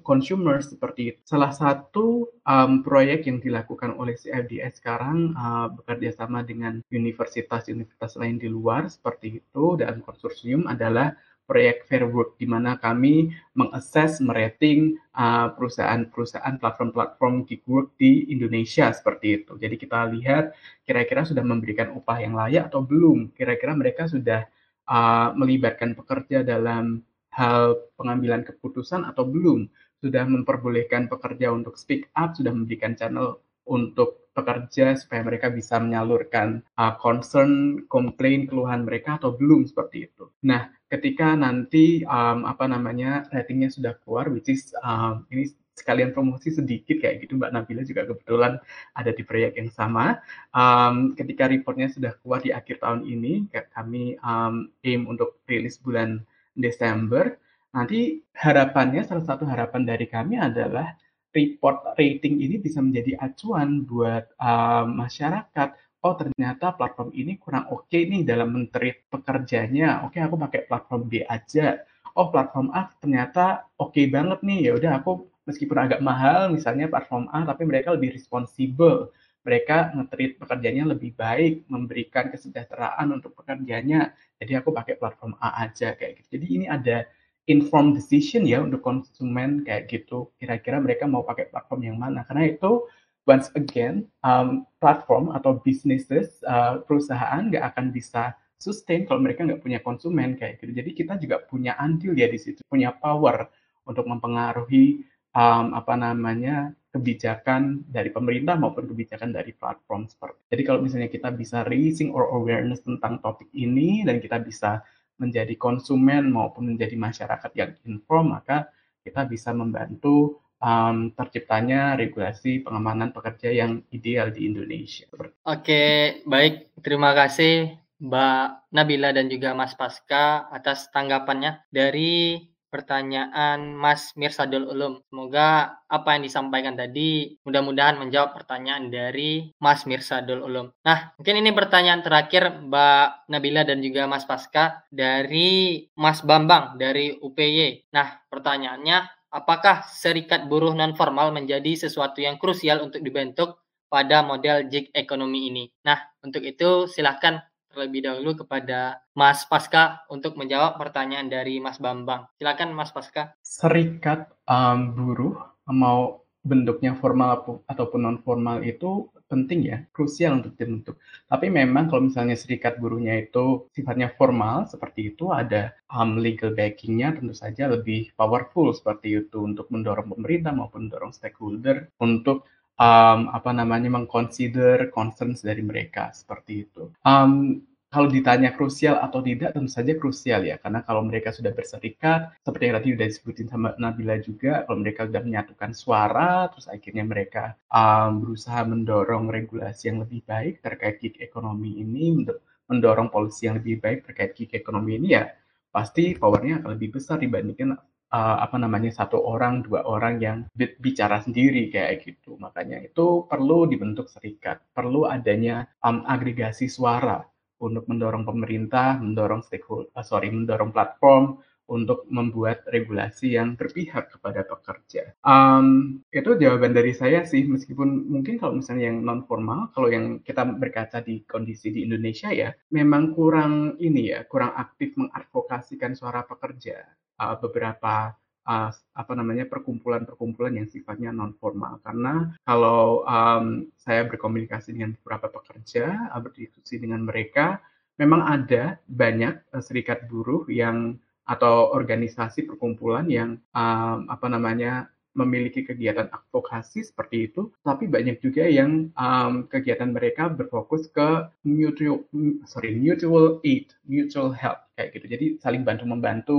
consumer seperti itu. Salah satu um, proyek yang dilakukan oleh CFDS sekarang uh, bekerja sama dengan universitas-universitas lain di luar seperti itu dalam konsorsium adalah proyek Fair Work di mana kami mengakses, merating uh, perusahaan-perusahaan platform-platform gig work di Indonesia seperti itu. Jadi kita lihat kira-kira sudah memberikan upah yang layak atau belum. Kira-kira mereka sudah uh, melibatkan pekerja dalam hal pengambilan keputusan atau belum. Sudah memperbolehkan pekerja untuk speak up, sudah memberikan channel untuk pekerja supaya mereka bisa menyalurkan uh, concern, komplain, keluhan mereka atau belum seperti itu. Nah, ketika nanti um, apa namanya ratingnya sudah keluar, which is um, ini sekalian promosi sedikit kayak gitu Mbak Nabila juga kebetulan ada di proyek yang sama. Um, ketika reportnya sudah keluar di akhir tahun ini, kami um, aim untuk rilis bulan Desember. Nanti harapannya salah satu harapan dari kami adalah report rating ini bisa menjadi acuan buat uh, masyarakat. Oh ternyata platform ini kurang oke okay nih dalam menteri pekerjanya. Oke okay, aku pakai platform B aja. Oh platform A ternyata oke okay banget nih. Ya udah aku meskipun agak mahal misalnya platform A tapi mereka lebih responsibel. Mereka ngetrit pekerjanya lebih baik, memberikan kesejahteraan untuk pekerjanya. Jadi aku pakai platform A aja kayak gitu. Jadi ini ada informed decision ya untuk konsumen kayak gitu. Kira-kira mereka mau pakai platform yang mana? Karena itu once again um, platform atau businesses uh, perusahaan nggak akan bisa sustain kalau mereka nggak punya konsumen kayak gitu. Jadi kita juga punya andil ya di situ, punya power untuk mempengaruhi um, apa namanya kebijakan dari pemerintah maupun kebijakan dari platform seperti. Jadi kalau misalnya kita bisa raising or awareness tentang topik ini dan kita bisa menjadi konsumen maupun menjadi masyarakat yang inform, maka kita bisa membantu um, terciptanya regulasi pengamanan pekerja yang ideal di Indonesia. Oke, baik. Terima kasih Mbak Nabila dan juga Mas Pasca atas tanggapannya dari pertanyaan Mas Mirsadul Ulum. Semoga apa yang disampaikan tadi mudah-mudahan menjawab pertanyaan dari Mas Mirsadul Ulum. Nah, mungkin ini pertanyaan terakhir Mbak Nabila dan juga Mas Pasca dari Mas Bambang dari UPY. Nah, pertanyaannya apakah serikat buruh non formal menjadi sesuatu yang krusial untuk dibentuk pada model gig ekonomi ini? Nah, untuk itu silahkan terlebih dahulu kepada Mas Pasca untuk menjawab pertanyaan dari Mas Bambang. Silakan Mas Pasca. Serikat um, buruh mau bentuknya formal ataupun non formal itu penting ya, krusial untuk dibentuk. Tapi memang kalau misalnya serikat buruhnya itu sifatnya formal seperti itu, ada um, legal backingnya tentu saja lebih powerful seperti itu untuk mendorong pemerintah maupun mendorong stakeholder untuk um, apa namanya mengconsider concerns dari mereka seperti itu. Um, kalau ditanya krusial atau tidak, tentu saja krusial ya, karena kalau mereka sudah berserikat, seperti yang tadi sudah disebutin sama Nabila juga, kalau mereka sudah menyatukan suara, terus akhirnya mereka um, berusaha mendorong regulasi yang lebih baik terkait gig ekonomi ini, mendorong polisi yang lebih baik terkait gig ekonomi ini ya, pasti powernya akan lebih besar dibandingkan uh, apa namanya satu orang dua orang yang bicara sendiri kayak gitu makanya itu perlu dibentuk serikat perlu adanya um, agregasi suara untuk mendorong pemerintah, mendorong stakeholder, uh, sorry, mendorong platform untuk membuat regulasi yang berpihak kepada pekerja. Um, itu jawaban dari saya sih, meskipun mungkin kalau misalnya yang non formal, kalau yang kita berkaca di kondisi di Indonesia ya, memang kurang ini ya, kurang aktif mengadvokasikan suara pekerja. Uh, beberapa uh, apa namanya perkumpulan-perkumpulan yang sifatnya non formal karena kalau um, saya berkomunikasi dengan beberapa pekerja uh, berdiskusi dengan mereka memang ada banyak uh, serikat buruh yang atau organisasi perkumpulan yang um, apa namanya memiliki kegiatan advokasi seperti itu, tapi banyak juga yang um, kegiatan mereka berfokus ke mutual, sorry, mutual aid, mutual help kayak gitu. Jadi saling bantu membantu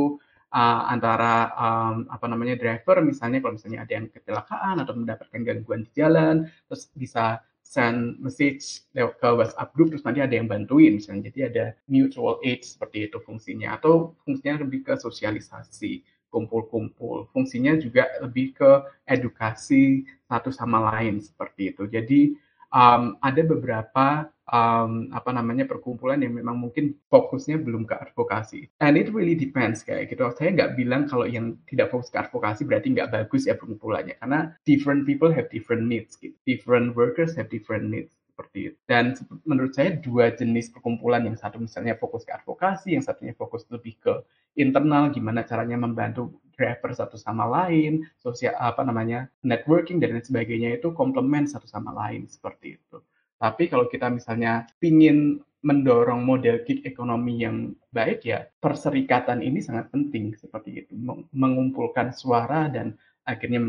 uh, antara um, apa namanya driver misalnya kalau misalnya ada yang kecelakaan atau mendapatkan gangguan di jalan terus bisa send message lewat ke WhatsApp group terus nanti ada yang bantuin misalnya. Jadi ada mutual aid seperti itu fungsinya atau fungsinya lebih ke sosialisasi kumpul-kumpul. Fungsinya juga lebih ke edukasi satu sama lain seperti itu. Jadi um, ada beberapa um, apa namanya perkumpulan yang memang mungkin fokusnya belum ke advokasi. And it really depends kayak gitu. Saya nggak bilang kalau yang tidak fokus ke advokasi berarti nggak bagus ya perkumpulannya karena different people have different needs, gitu. different workers have different needs seperti itu. Dan menurut saya dua jenis perkumpulan yang satu misalnya fokus ke advokasi, yang satunya fokus lebih ke internal, gimana caranya membantu driver satu sama lain, sosial apa namanya networking dan lain sebagainya itu komplement satu sama lain seperti itu. Tapi kalau kita misalnya ingin mendorong model gig ekonomi yang baik ya perserikatan ini sangat penting seperti itu mengumpulkan suara dan akhirnya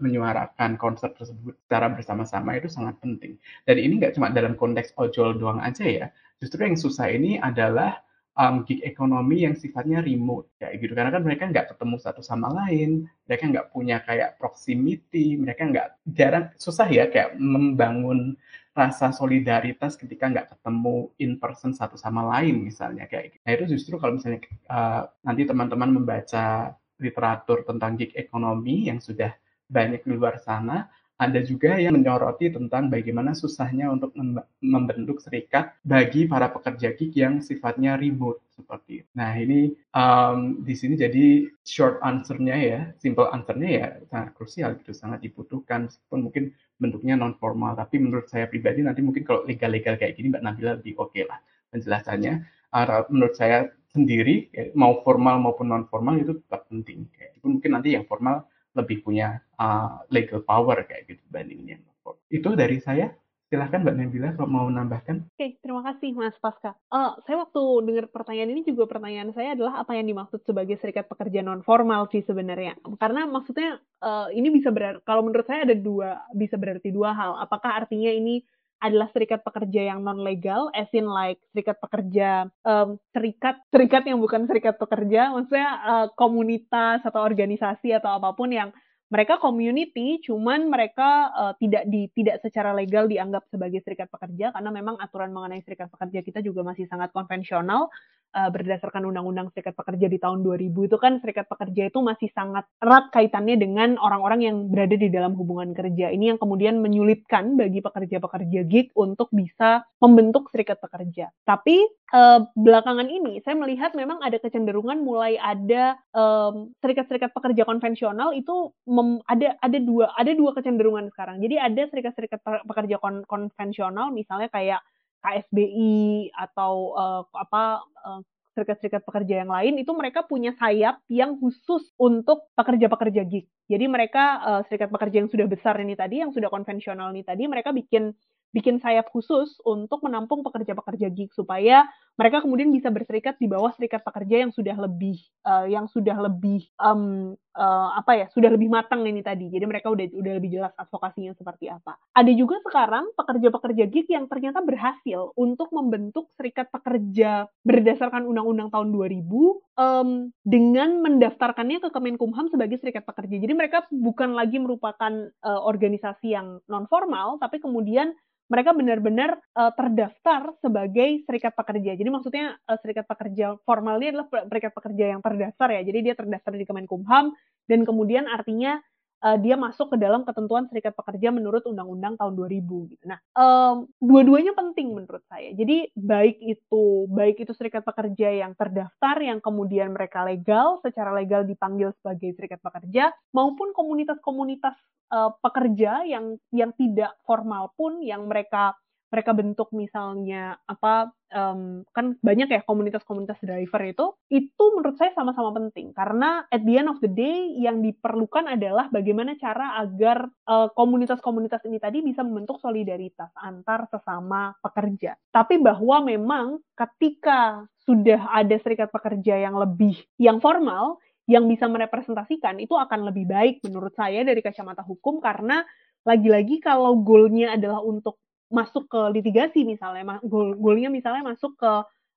menyuarakan konsep tersebut secara bersama-sama itu sangat penting. Dan ini nggak cuma dalam konteks ojol doang aja ya. Justru yang susah ini adalah um, gig ekonomi yang sifatnya remote kayak gitu karena kan mereka nggak ketemu satu sama lain mereka nggak punya kayak proximity mereka nggak jarang susah ya kayak membangun rasa solidaritas ketika nggak ketemu in person satu sama lain misalnya kayak gitu. Nah itu justru kalau misalnya uh, nanti teman-teman membaca literatur tentang gig ekonomi yang sudah banyak di luar sana, ada juga yang menyoroti tentang bagaimana susahnya untuk membentuk serikat bagi para pekerja gig yang sifatnya remote seperti itu. Nah ini um, di sini jadi short answer-nya ya, simple answer-nya ya sangat krusial gitu, sangat dibutuhkan meskipun mungkin bentuknya non formal. Tapi menurut saya pribadi nanti mungkin kalau legal-legal kayak gini Mbak Nabila lebih oke okay lah penjelasannya. Uh, menurut saya sendiri mau formal maupun non formal itu tetap penting. Kayak, mungkin nanti yang formal lebih punya uh, legal power kayak gitu dibandingin yang Itu dari saya. Silahkan Mbak Nabila kalau mau menambahkan. Oke, okay, terima kasih Mas Pasca. Uh, saya waktu dengar pertanyaan ini juga pertanyaan saya adalah apa yang dimaksud sebagai serikat pekerja non formal sih sebenarnya. Karena maksudnya uh, ini bisa berarti kalau menurut saya ada dua bisa berarti dua hal. Apakah artinya ini adalah serikat pekerja yang non legal, as in like serikat pekerja um, serikat serikat yang bukan serikat pekerja, maksudnya uh, komunitas atau organisasi atau apa pun yang mereka community, cuman mereka uh, tidak di tidak secara legal dianggap sebagai serikat pekerja karena memang aturan mengenai serikat pekerja kita juga masih sangat konvensional uh, berdasarkan undang-undang serikat pekerja di tahun 2000 itu kan serikat pekerja itu masih sangat erat kaitannya dengan orang-orang yang berada di dalam hubungan kerja. Ini yang kemudian menyulitkan bagi pekerja-pekerja gig untuk bisa membentuk serikat pekerja. Tapi uh, belakangan ini saya melihat memang ada kecenderungan mulai ada serikat-serikat um, pekerja konvensional itu mem, ada ada dua ada dua kecenderungan sekarang. Jadi ada serikat-serikat pekerja kon, konvensional misalnya kayak KSBI atau uh, apa uh, serikat-serikat pekerja yang lain itu mereka punya sayap yang khusus untuk pekerja-pekerja gig. Jadi mereka uh, serikat pekerja yang sudah besar ini tadi, yang sudah konvensional ini tadi, mereka bikin bikin sayap khusus untuk menampung pekerja-pekerja gig supaya mereka kemudian bisa berserikat di bawah serikat pekerja yang sudah lebih uh, yang sudah lebih um, uh, apa ya sudah lebih matang ini tadi. Jadi mereka udah udah lebih jelas advokasinya seperti apa. Ada juga sekarang pekerja-pekerja gig yang ternyata berhasil untuk membentuk serikat pekerja berdasarkan undang-undang tahun 2000 um, dengan mendaftarkannya ke Kemenkumham sebagai serikat pekerja. Jadi mereka bukan lagi merupakan uh, organisasi yang non formal tapi kemudian mereka benar-benar uh, terdaftar sebagai serikat pekerja. Jadi maksudnya uh, serikat pekerja formal ini adalah serikat pekerja yang terdaftar ya. Jadi dia terdaftar di Kemenkumham dan kemudian artinya uh, dia masuk ke dalam ketentuan serikat pekerja menurut Undang-Undang tahun 2000 gitu. Nah, um, dua-duanya penting menurut saya. Jadi baik itu baik itu serikat pekerja yang terdaftar yang kemudian mereka legal secara legal dipanggil sebagai serikat pekerja maupun komunitas-komunitas uh, pekerja yang yang tidak formal pun yang mereka mereka bentuk misalnya apa um, kan banyak ya komunitas-komunitas driver itu itu menurut saya sama-sama penting. Karena at the end of the day yang diperlukan adalah bagaimana cara agar uh, komunitas-komunitas ini tadi bisa membentuk solidaritas antar sesama pekerja. Tapi bahwa memang ketika sudah ada serikat pekerja yang lebih yang formal yang bisa merepresentasikan itu akan lebih baik menurut saya dari kacamata hukum. Karena lagi-lagi kalau goalnya adalah untuk masuk ke litigasi misalnya, goal goalnya misalnya masuk ke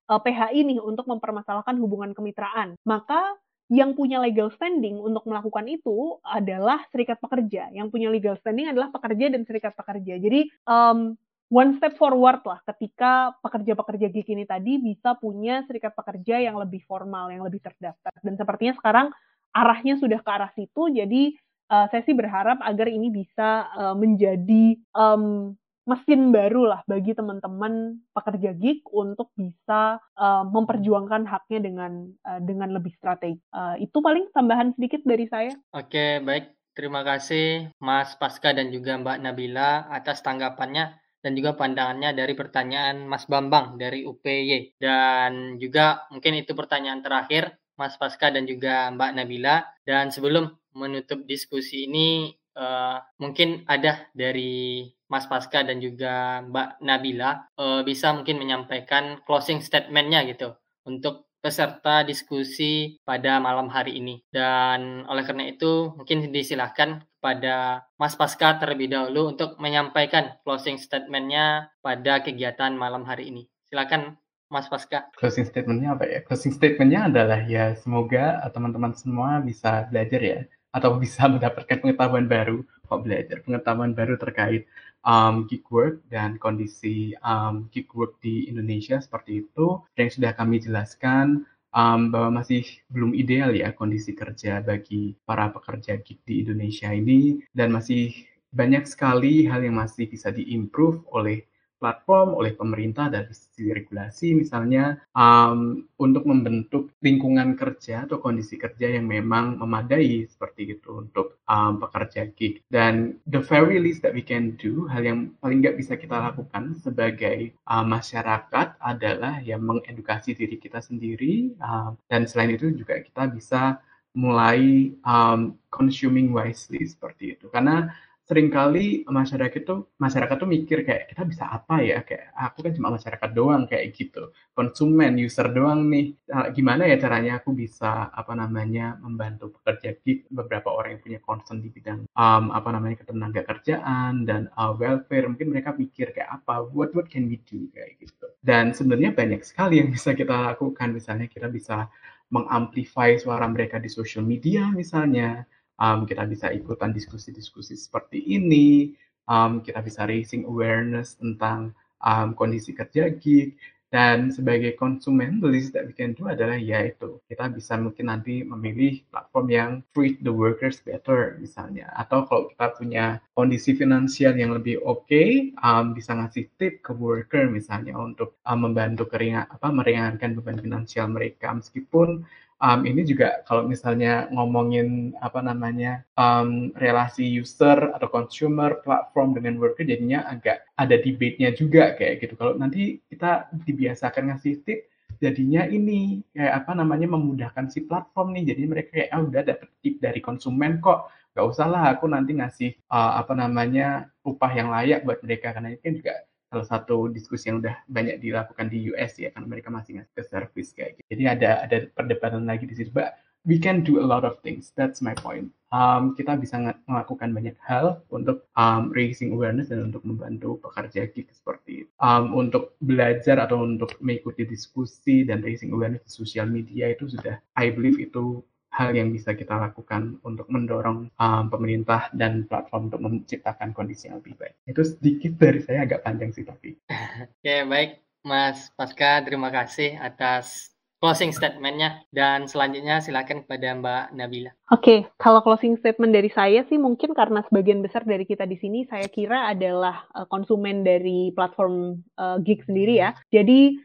uh, eh, PHI nih untuk mempermasalahkan hubungan kemitraan, maka yang punya legal standing untuk melakukan itu adalah serikat pekerja. Yang punya legal standing adalah pekerja dan serikat pekerja. Jadi um, one step forward lah ketika pekerja-pekerja gig ini tadi bisa punya serikat pekerja yang lebih formal, yang lebih terdaftar. Dan sepertinya sekarang arahnya sudah ke arah situ. Jadi uh, saya sih berharap agar ini bisa uh, menjadi um, mesin baru lah bagi teman-teman pekerja gig untuk bisa uh, memperjuangkan haknya dengan uh, dengan lebih strategi. Uh, itu paling tambahan sedikit dari saya. Oke, baik. Terima kasih Mas Pasca dan juga Mbak Nabila atas tanggapannya dan juga pandangannya dari pertanyaan Mas Bambang dari UPY. Dan juga mungkin itu pertanyaan terakhir Mas Pasca dan juga Mbak Nabila. Dan sebelum menutup diskusi ini, uh, mungkin ada dari Mas Pasca dan juga Mbak Nabila uh, bisa mungkin menyampaikan closing statementnya gitu untuk peserta diskusi pada malam hari ini. Dan oleh karena itu mungkin disilahkan kepada Mas Pasca terlebih dahulu untuk menyampaikan closing statementnya pada kegiatan malam hari ini. Silakan Mas Pasca. Closing statementnya apa ya? Closing statementnya adalah ya semoga teman-teman semua bisa belajar ya atau bisa mendapatkan pengetahuan baru kok belajar pengetahuan baru terkait um, gig work dan kondisi um, gig work di Indonesia seperti itu. Yang sudah kami jelaskan um, bahwa masih belum ideal ya kondisi kerja bagi para pekerja gig di Indonesia ini. Dan masih banyak sekali hal yang masih bisa diimprove oleh platform oleh pemerintah dari sisi regulasi misalnya um, untuk membentuk lingkungan kerja atau kondisi kerja yang memang memadai seperti itu untuk um, pekerja gig. Dan the very least that we can do hal yang paling nggak bisa kita lakukan sebagai um, masyarakat adalah yang mengedukasi diri kita sendiri um, dan selain itu juga kita bisa mulai um, consuming wisely seperti itu. Karena sering kali masyarakat itu masyarakat tuh mikir kayak kita bisa apa ya? Kayak aku kan cuma masyarakat doang kayak gitu. Konsumen user doang nih. Nah, gimana ya caranya aku bisa apa namanya membantu pekerja gig beberapa orang yang punya concern di bidang um, apa namanya ketenaga kerjaan dan uh, welfare. Mungkin mereka pikir kayak apa? What what can we do? kayak gitu. Dan sebenarnya banyak sekali yang bisa kita lakukan. Misalnya kita bisa mengamplify suara mereka di social media misalnya um, kita bisa ikutan diskusi-diskusi seperti ini, um, kita bisa raising awareness tentang um, kondisi kerja gig, dan sebagai konsumen, the least that we can do adalah yaitu kita bisa mungkin nanti memilih platform yang treat the workers better misalnya. Atau kalau kita punya kondisi finansial yang lebih oke, okay, um, bisa ngasih tip ke worker misalnya untuk um, membantu keringan apa meringankan beban finansial mereka. Meskipun um, ini juga kalau misalnya ngomongin apa namanya um, relasi user atau consumer platform dengan worker jadinya agak ada debate-nya juga kayak gitu. Kalau nanti kita dibiasakan ngasih tip jadinya ini kayak apa namanya memudahkan si platform nih. Jadi mereka kayak ah udah dapet tip dari konsumen kok. Gak usah lah aku nanti ngasih uh, apa namanya upah yang layak buat mereka. Karena ini kan juga salah satu diskusi yang udah banyak dilakukan di US ya karena mereka masih ngasih ke service kayak gitu. Jadi ada ada perdebatan lagi di situ. But we can do a lot of things. That's my point. Um, kita bisa melakukan banyak hal untuk um, raising awareness dan untuk membantu pekerja gig seperti itu. Um, untuk belajar atau untuk mengikuti diskusi dan raising awareness di sosial media itu sudah, I believe itu hal yang bisa kita lakukan untuk mendorong um, pemerintah dan platform untuk menciptakan kondisi yang lebih baik. Itu sedikit dari saya agak panjang sih tapi. Oke baik Mas Pasca terima kasih atas closing statementnya dan selanjutnya silakan kepada Mbak Nabila. Oke, okay, kalau closing statement dari saya sih mungkin karena sebagian besar dari kita di sini saya kira adalah uh, konsumen dari platform uh, gig sendiri ya. Jadi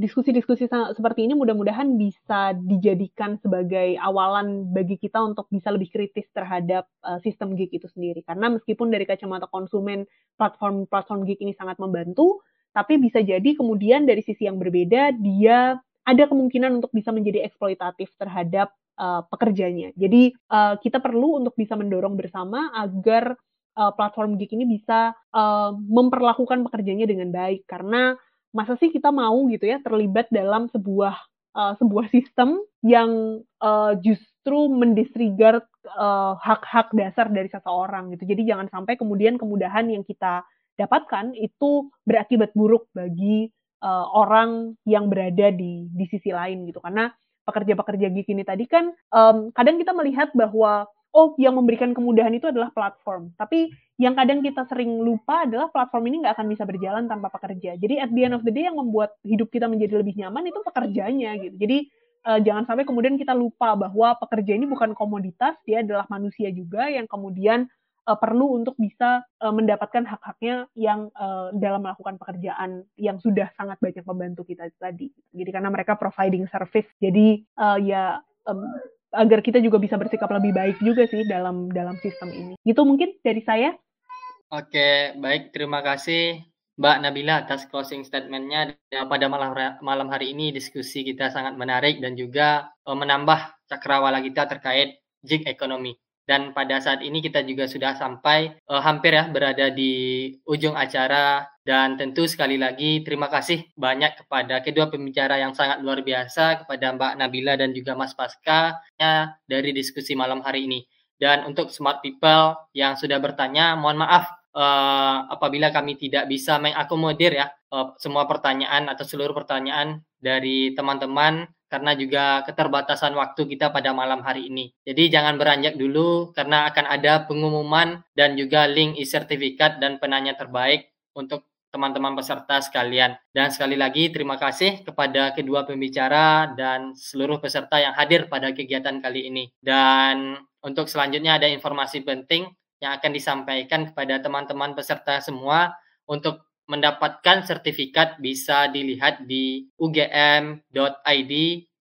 diskusi-diskusi um, seperti ini mudah-mudahan bisa dijadikan sebagai awalan bagi kita untuk bisa lebih kritis terhadap uh, sistem gig itu sendiri. Karena meskipun dari kacamata konsumen platform-platform gig ini sangat membantu, tapi bisa jadi kemudian dari sisi yang berbeda dia ada kemungkinan untuk bisa menjadi eksploitatif terhadap uh, pekerjanya. Jadi uh, kita perlu untuk bisa mendorong bersama agar uh, platform gig ini bisa uh, memperlakukan pekerjanya dengan baik karena masa sih kita mau gitu ya terlibat dalam sebuah uh, sebuah sistem yang uh, justru mendisregard uh, hak-hak dasar dari seseorang gitu. Jadi jangan sampai kemudian kemudahan yang kita dapatkan itu berakibat buruk bagi uh, orang yang berada di di sisi lain gitu. Karena pekerja-pekerja gig ini tadi kan um, kadang kita melihat bahwa oh yang memberikan kemudahan itu adalah platform. Tapi yang kadang kita sering lupa adalah platform ini nggak akan bisa berjalan tanpa pekerja. Jadi at the end of the day yang membuat hidup kita menjadi lebih nyaman itu pekerjanya gitu. Jadi uh, jangan sampai kemudian kita lupa bahwa pekerja ini bukan komoditas, dia adalah manusia juga yang kemudian uh, perlu untuk bisa uh, mendapatkan hak-haknya yang uh, dalam melakukan pekerjaan yang sudah sangat banyak membantu kita tadi. Jadi karena mereka providing service, jadi uh, ya um, agar kita juga bisa bersikap lebih baik juga sih dalam dalam sistem ini. Itu mungkin dari saya. Oke, baik. Terima kasih Mbak Nabila atas closing statementnya. Pada malam malam hari ini diskusi kita sangat menarik dan juga uh, menambah cakrawala kita terkait gig ekonomi. Dan pada saat ini kita juga sudah sampai uh, hampir ya berada di ujung acara dan tentu sekali lagi terima kasih banyak kepada kedua pembicara yang sangat luar biasa kepada Mbak Nabila dan juga Mas Pasca ya, dari diskusi malam hari ini. Dan untuk smart people yang sudah bertanya, mohon maaf uh, apabila kami tidak bisa mengakomodir ya uh, semua pertanyaan atau seluruh pertanyaan dari teman-teman karena juga keterbatasan waktu kita pada malam hari ini. Jadi jangan beranjak dulu karena akan ada pengumuman dan juga link e-sertifikat dan penanya terbaik untuk teman-teman peserta sekalian. Dan sekali lagi terima kasih kepada kedua pembicara dan seluruh peserta yang hadir pada kegiatan kali ini. Dan untuk selanjutnya ada informasi penting yang akan disampaikan kepada teman-teman peserta semua untuk mendapatkan sertifikat bisa dilihat di ugm.id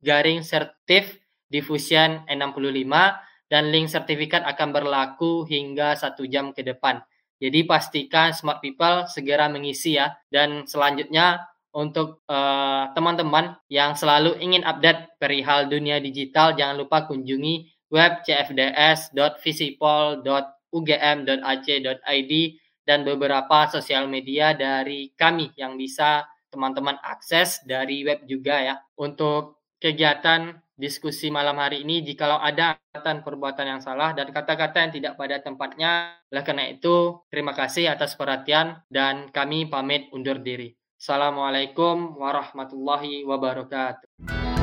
garing sertif diffusion 65 dan link sertifikat akan berlaku hingga satu jam ke depan. Jadi pastikan smart people segera mengisi ya. Dan selanjutnya untuk eh, teman-teman uh, yang selalu ingin update perihal dunia digital, jangan lupa kunjungi web cfds.visipol.ugm.ac.id dan beberapa sosial media dari kami yang bisa teman-teman akses dari web juga ya. Untuk kegiatan diskusi malam hari ini, jikalau ada perbuatan yang salah dan kata-kata yang tidak pada tempatnya, oleh karena itu terima kasih atas perhatian dan kami pamit undur diri. Assalamualaikum warahmatullahi wabarakatuh.